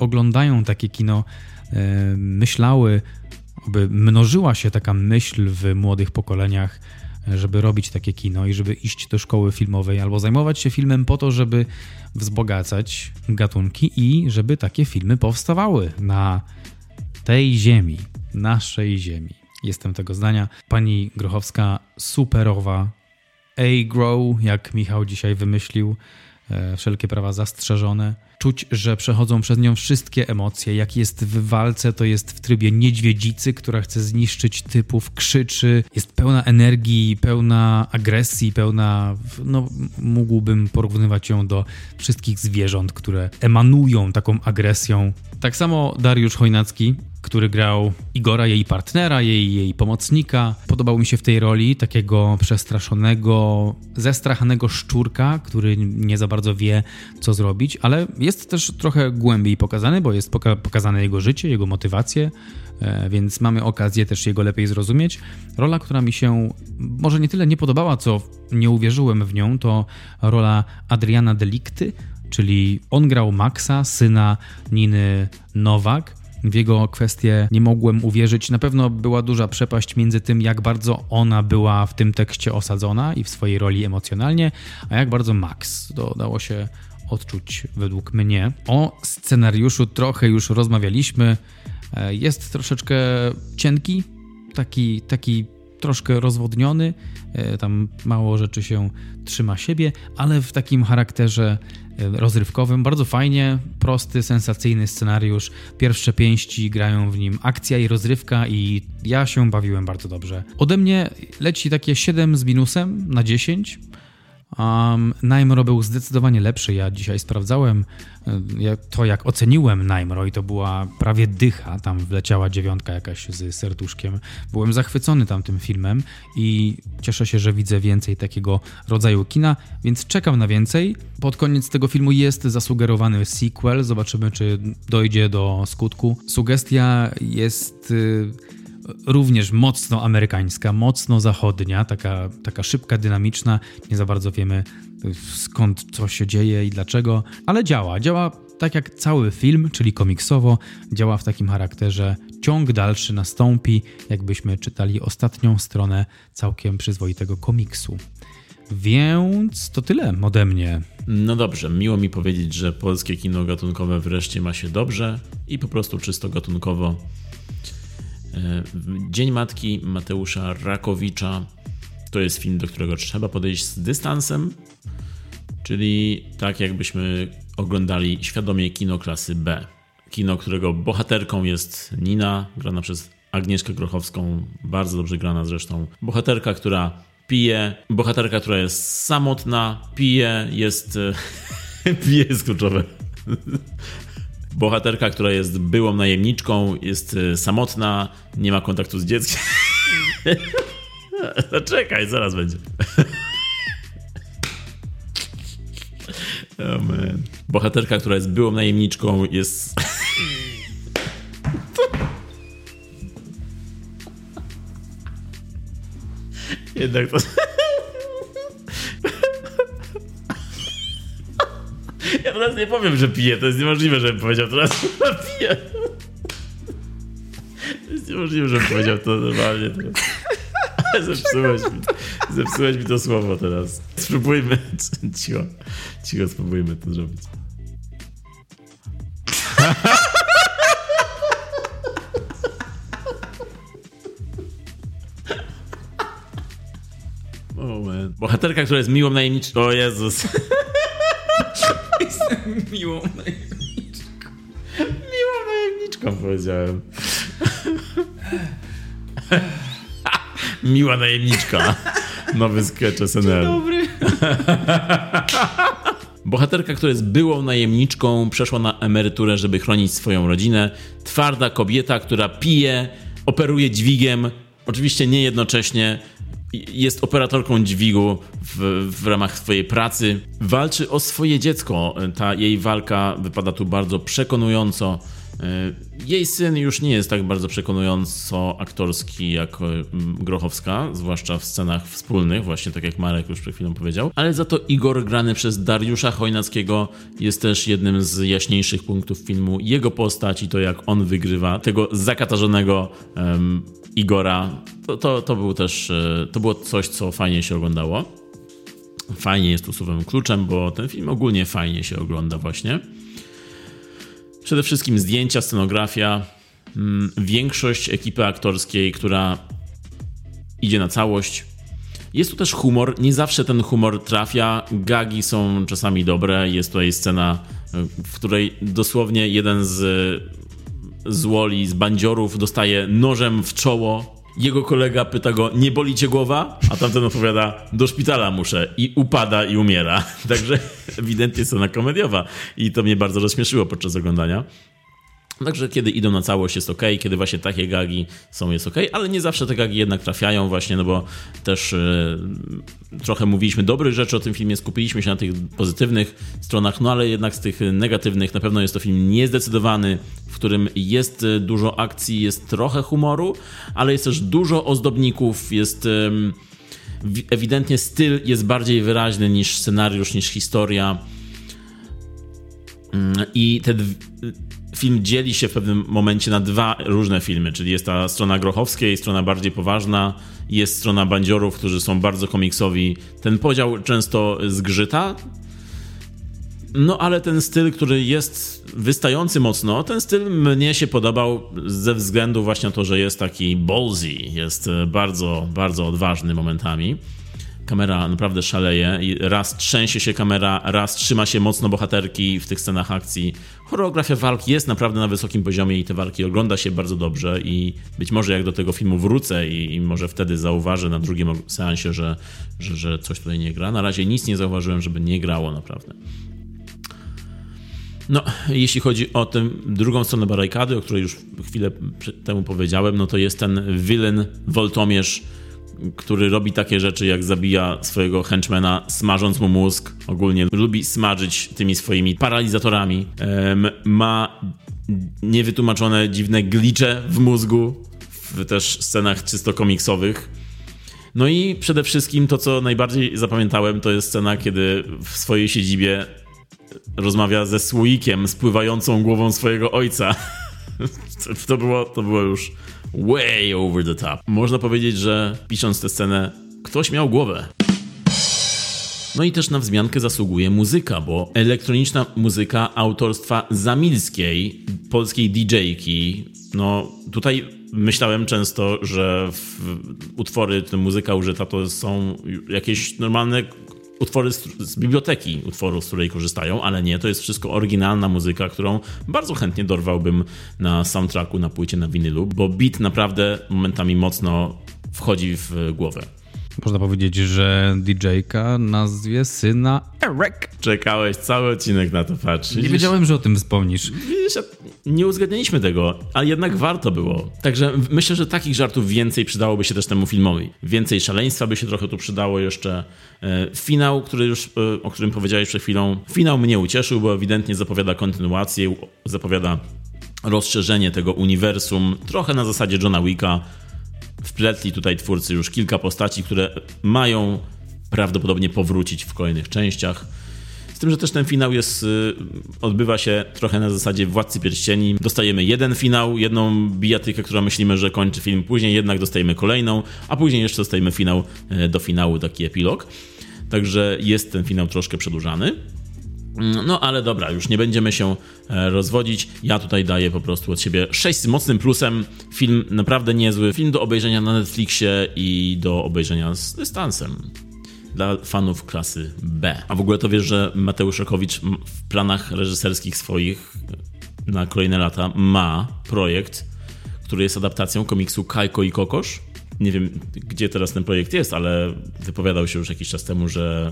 oglądają takie kino, e, myślały, aby mnożyła się taka myśl w młodych pokoleniach, żeby robić takie kino i żeby iść do szkoły filmowej albo zajmować się filmem po to, żeby wzbogacać gatunki i żeby takie filmy powstawały na tej ziemi, naszej ziemi. Jestem tego zdania. Pani Grochowska superowa, A-Grow, jak Michał dzisiaj wymyślił, e, wszelkie prawa zastrzeżone. Czuć, że przechodzą przez nią wszystkie emocje. Jak jest w walce, to jest w trybie niedźwiedzicy, która chce zniszczyć typów, krzyczy, jest pełna energii, pełna agresji, pełna. No, mógłbym porównywać ją do wszystkich zwierząt, które emanują taką agresją. Tak samo Dariusz Chojnacki który grał Igora, jej partnera, jej, jej pomocnika. Podobał mi się w tej roli takiego przestraszonego, zestrachanego szczurka, który nie za bardzo wie, co zrobić, ale jest też trochę głębiej pokazany, bo jest poka pokazane jego życie, jego motywacje, e, więc mamy okazję też jego lepiej zrozumieć. Rola, która mi się może nie tyle nie podobała, co nie uwierzyłem w nią, to rola Adriana Delikty, czyli on grał Maxa, syna Niny Nowak w jego kwestię nie mogłem uwierzyć. Na pewno była duża przepaść między tym, jak bardzo ona była w tym tekście osadzona i w swojej roli emocjonalnie, a jak bardzo Max. To dało się odczuć według mnie. O scenariuszu trochę już rozmawialiśmy. E, jest troszeczkę cienki, taki, taki troszkę rozwodniony, e, tam mało rzeczy się trzyma siebie, ale w takim charakterze e, rozrywkowym. Bardzo fajnie, prosty, sensacyjny scenariusz. Pierwsze pięści grają w nim akcja i rozrywka i ja się bawiłem bardzo dobrze. Ode mnie leci takie 7 z minusem na 10. Um, Najmro był zdecydowanie lepszy. Ja dzisiaj sprawdzałem e, to, jak oceniłem Najmro i to była prawie dycha. Tam wleciała dziewiątka jakaś z serduszkiem. Byłem zachwycony tamtym filmem i cieszę się, że widzę więcej takiego rodzaju kina, więc czekam na więcej. Pod koniec tego filmu jest zasugerowany sequel. Zobaczymy, czy dojdzie do skutku. Sugestia jest y, również mocno amerykańska, mocno zachodnia, taka, taka szybka, dynamiczna. Nie za bardzo wiemy skąd co się dzieje i dlaczego, ale działa. Działa tak jak cały film, czyli komiksowo, działa w takim charakterze. Ciąg dalszy nastąpi, jakbyśmy czytali ostatnią stronę całkiem przyzwoitego komiksu. Więc to tyle ode mnie. No dobrze, miło mi powiedzieć, że polskie kino gatunkowe wreszcie ma się dobrze i po prostu czysto gatunkowo Dzień Matki Mateusza Rakowicza to jest film, do którego trzeba podejść z dystansem, czyli tak jakbyśmy oglądali świadomie kino klasy B. Kino, którego bohaterką jest Nina, grana przez Agnieszkę Grochowską, bardzo dobrze grana zresztą. Bohaterka, która pije, bohaterka, która jest samotna, pije, jest... pije jest kluczowe bohaterka, która jest byłą najemniczką, jest e, samotna, nie ma kontaktu z dzieckiem. Zaczekaj, zaraz będzie. Oh man. Bohaterka, która jest byłą najemniczką, jest. Jednak to. Ja teraz nie powiem, że piję. To jest niemożliwe, żebym powiedział teraz, że piję. To jest niemożliwe, żebym powiedział to normalnie teraz. Zepsułeś mi, zepsułeś mi to słowo teraz. Spróbujmy. Cicho, cicho spróbujmy to zrobić. Man. Bohaterka, która jest miłą najemniczką. O Jezus. Miłą najemniczką. Miłą najemniczką powiedziałem. Miła najemniczka. Nowy sketch SNL. Dobry. Bohaterka, która jest byłą najemniczką, przeszła na emeryturę, żeby chronić swoją rodzinę. Twarda kobieta, która pije, operuje dźwigiem, oczywiście nie jednocześnie, jest operatorką dźwigu w, w ramach swojej pracy. Walczy o swoje dziecko. Ta jej walka wypada tu bardzo przekonująco. E, jej syn już nie jest tak bardzo przekonująco aktorski jak e, Grochowska, zwłaszcza w scenach wspólnych, właśnie tak jak Marek już przed chwilą powiedział, ale za to Igor grany przez Dariusza Chojnackiego jest też jednym z jaśniejszych punktów filmu. Jego postać i to jak on wygrywa tego zakatarzonego um, Igora, to, to, to był też, e, to było coś, co fajnie się oglądało. Fajnie jest tu słowem kluczem, bo ten film ogólnie fajnie się ogląda właśnie. Przede wszystkim zdjęcia, scenografia, mm, większość ekipy aktorskiej, która idzie na całość. Jest tu też humor. Nie zawsze ten humor trafia. Gagi są czasami dobre. Jest tutaj scena, w której dosłownie jeden z z Woli, z bandziorów dostaje nożem w czoło. Jego kolega pyta go, nie boli cię głowa? A tamten odpowiada, do szpitala muszę. I upada i umiera. Także ewidentnie scena komediowa. I to mnie bardzo rozśmieszyło podczas oglądania. Także kiedy idą na całość jest ok, kiedy właśnie takie gagi są jest ok, ale nie zawsze te gagi jednak trafiają właśnie, no bo też yy, trochę mówiliśmy dobrych rzeczy o tym filmie, skupiliśmy się na tych pozytywnych stronach, no ale jednak z tych negatywnych na pewno jest to film niezdecydowany, w którym jest e, dużo akcji, jest trochę humoru, ale jest też dużo ozdobników, jest... Yy, ewidentnie styl jest bardziej wyraźny niż scenariusz, niż historia. Mm, I te film dzieli się w pewnym momencie na dwa różne filmy, czyli jest ta strona grochowska i strona bardziej poważna, jest strona bandziorów, którzy są bardzo komiksowi. Ten podział często zgrzyta, no ale ten styl, który jest wystający mocno, ten styl mnie się podobał ze względu właśnie na to, że jest taki ballsy, jest bardzo, bardzo odważny momentami kamera naprawdę szaleje i raz trzęsie się kamera, raz trzyma się mocno bohaterki w tych scenach akcji. Choreografia walk jest naprawdę na wysokim poziomie i te walki ogląda się bardzo dobrze i być może jak do tego filmu wrócę i, i może wtedy zauważę na drugim seansie, że, że, że coś tutaj nie gra. Na razie nic nie zauważyłem, żeby nie grało naprawdę. No, jeśli chodzi o tę drugą stronę barykady, o której już chwilę temu powiedziałem, no to jest ten villain Woltomierz, który robi takie rzeczy, jak zabija swojego henchmana, smażąc mu mózg. Ogólnie lubi smażyć tymi swoimi paralizatorami. ma niewytłumaczone dziwne glicze w mózgu, w też scenach czysto komiksowych. No i przede wszystkim to, co najbardziej zapamiętałem, to jest scena, kiedy w swojej siedzibie rozmawia ze słoikiem spływającą głową swojego ojca. to, było, to było już way over the top. Można powiedzieć, że pisząc tę scenę, ktoś miał głowę. No i też na wzmiankę zasługuje muzyka, bo elektroniczna muzyka autorstwa Zamilskiej, polskiej DJ-ki. No tutaj myślałem często, że utwory, muzyka użyta to są jakieś normalne utwory z, z, biblioteki utworów, z której korzystają, ale nie, to jest wszystko oryginalna muzyka, którą bardzo chętnie dorwałbym na soundtracku, na płycie, na winylu, bo beat naprawdę momentami mocno wchodzi w głowę. Można powiedzieć, że DJ-ka nazwie syna Eric. Czekałeś cały odcinek na to patrzysz. Nie wiedziałem, że o tym wspomnisz. Nie uzgadnialiśmy tego, ale jednak warto było. Także myślę, że takich żartów więcej przydałoby się też temu filmowi. Więcej szaleństwa by się trochę tu przydało jeszcze. E, finał, który już, e, o którym powiedziałeś przed chwilą, finał mnie ucieszył, bo ewidentnie zapowiada kontynuację, zapowiada rozszerzenie tego uniwersum, trochę na zasadzie Johna Wicka, wpletli tutaj twórcy już kilka postaci, które mają prawdopodobnie powrócić w kolejnych częściach. Z tym, że też ten finał jest, y, odbywa się trochę na zasadzie Władcy Pierścieni. Dostajemy jeden finał, jedną bijatykę, która myślimy, że kończy film, później jednak dostajemy kolejną, a później jeszcze dostajemy finał y, do finału, taki epilog. Także jest ten finał troszkę przedłużany. Mm, no ale dobra, już nie będziemy się e, rozwodzić. Ja tutaj daję po prostu od siebie 6 z mocnym plusem. Film naprawdę niezły. Film do obejrzenia na Netflixie i do obejrzenia z dystansem. Dla fanów klasy B. A w ogóle to wiesz, że Mateusz Rakowicz w planach reżyserskich swoich e, na kolejne lata ma projekt, który jest adaptacją komiksu Kajko i Kokosz. Nie wiem, gdzie teraz ten projekt jest, ale wypowiadał się już jakiś czas temu, że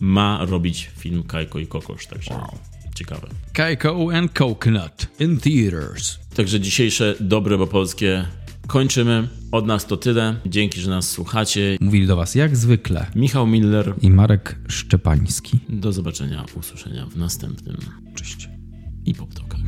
ma robić film Kajko i Kokosz, także wow. ciekawe. Kajko and Coconut in theaters. Także dzisiejsze dobre, bo polskie kończymy. Od nas to tyle. Dzięki, że nas słuchacie. Mówili do Was jak zwykle Michał Miller i Marek Szczepański. Do zobaczenia, usłyszenia w następnym. Cześć. I po ptokach.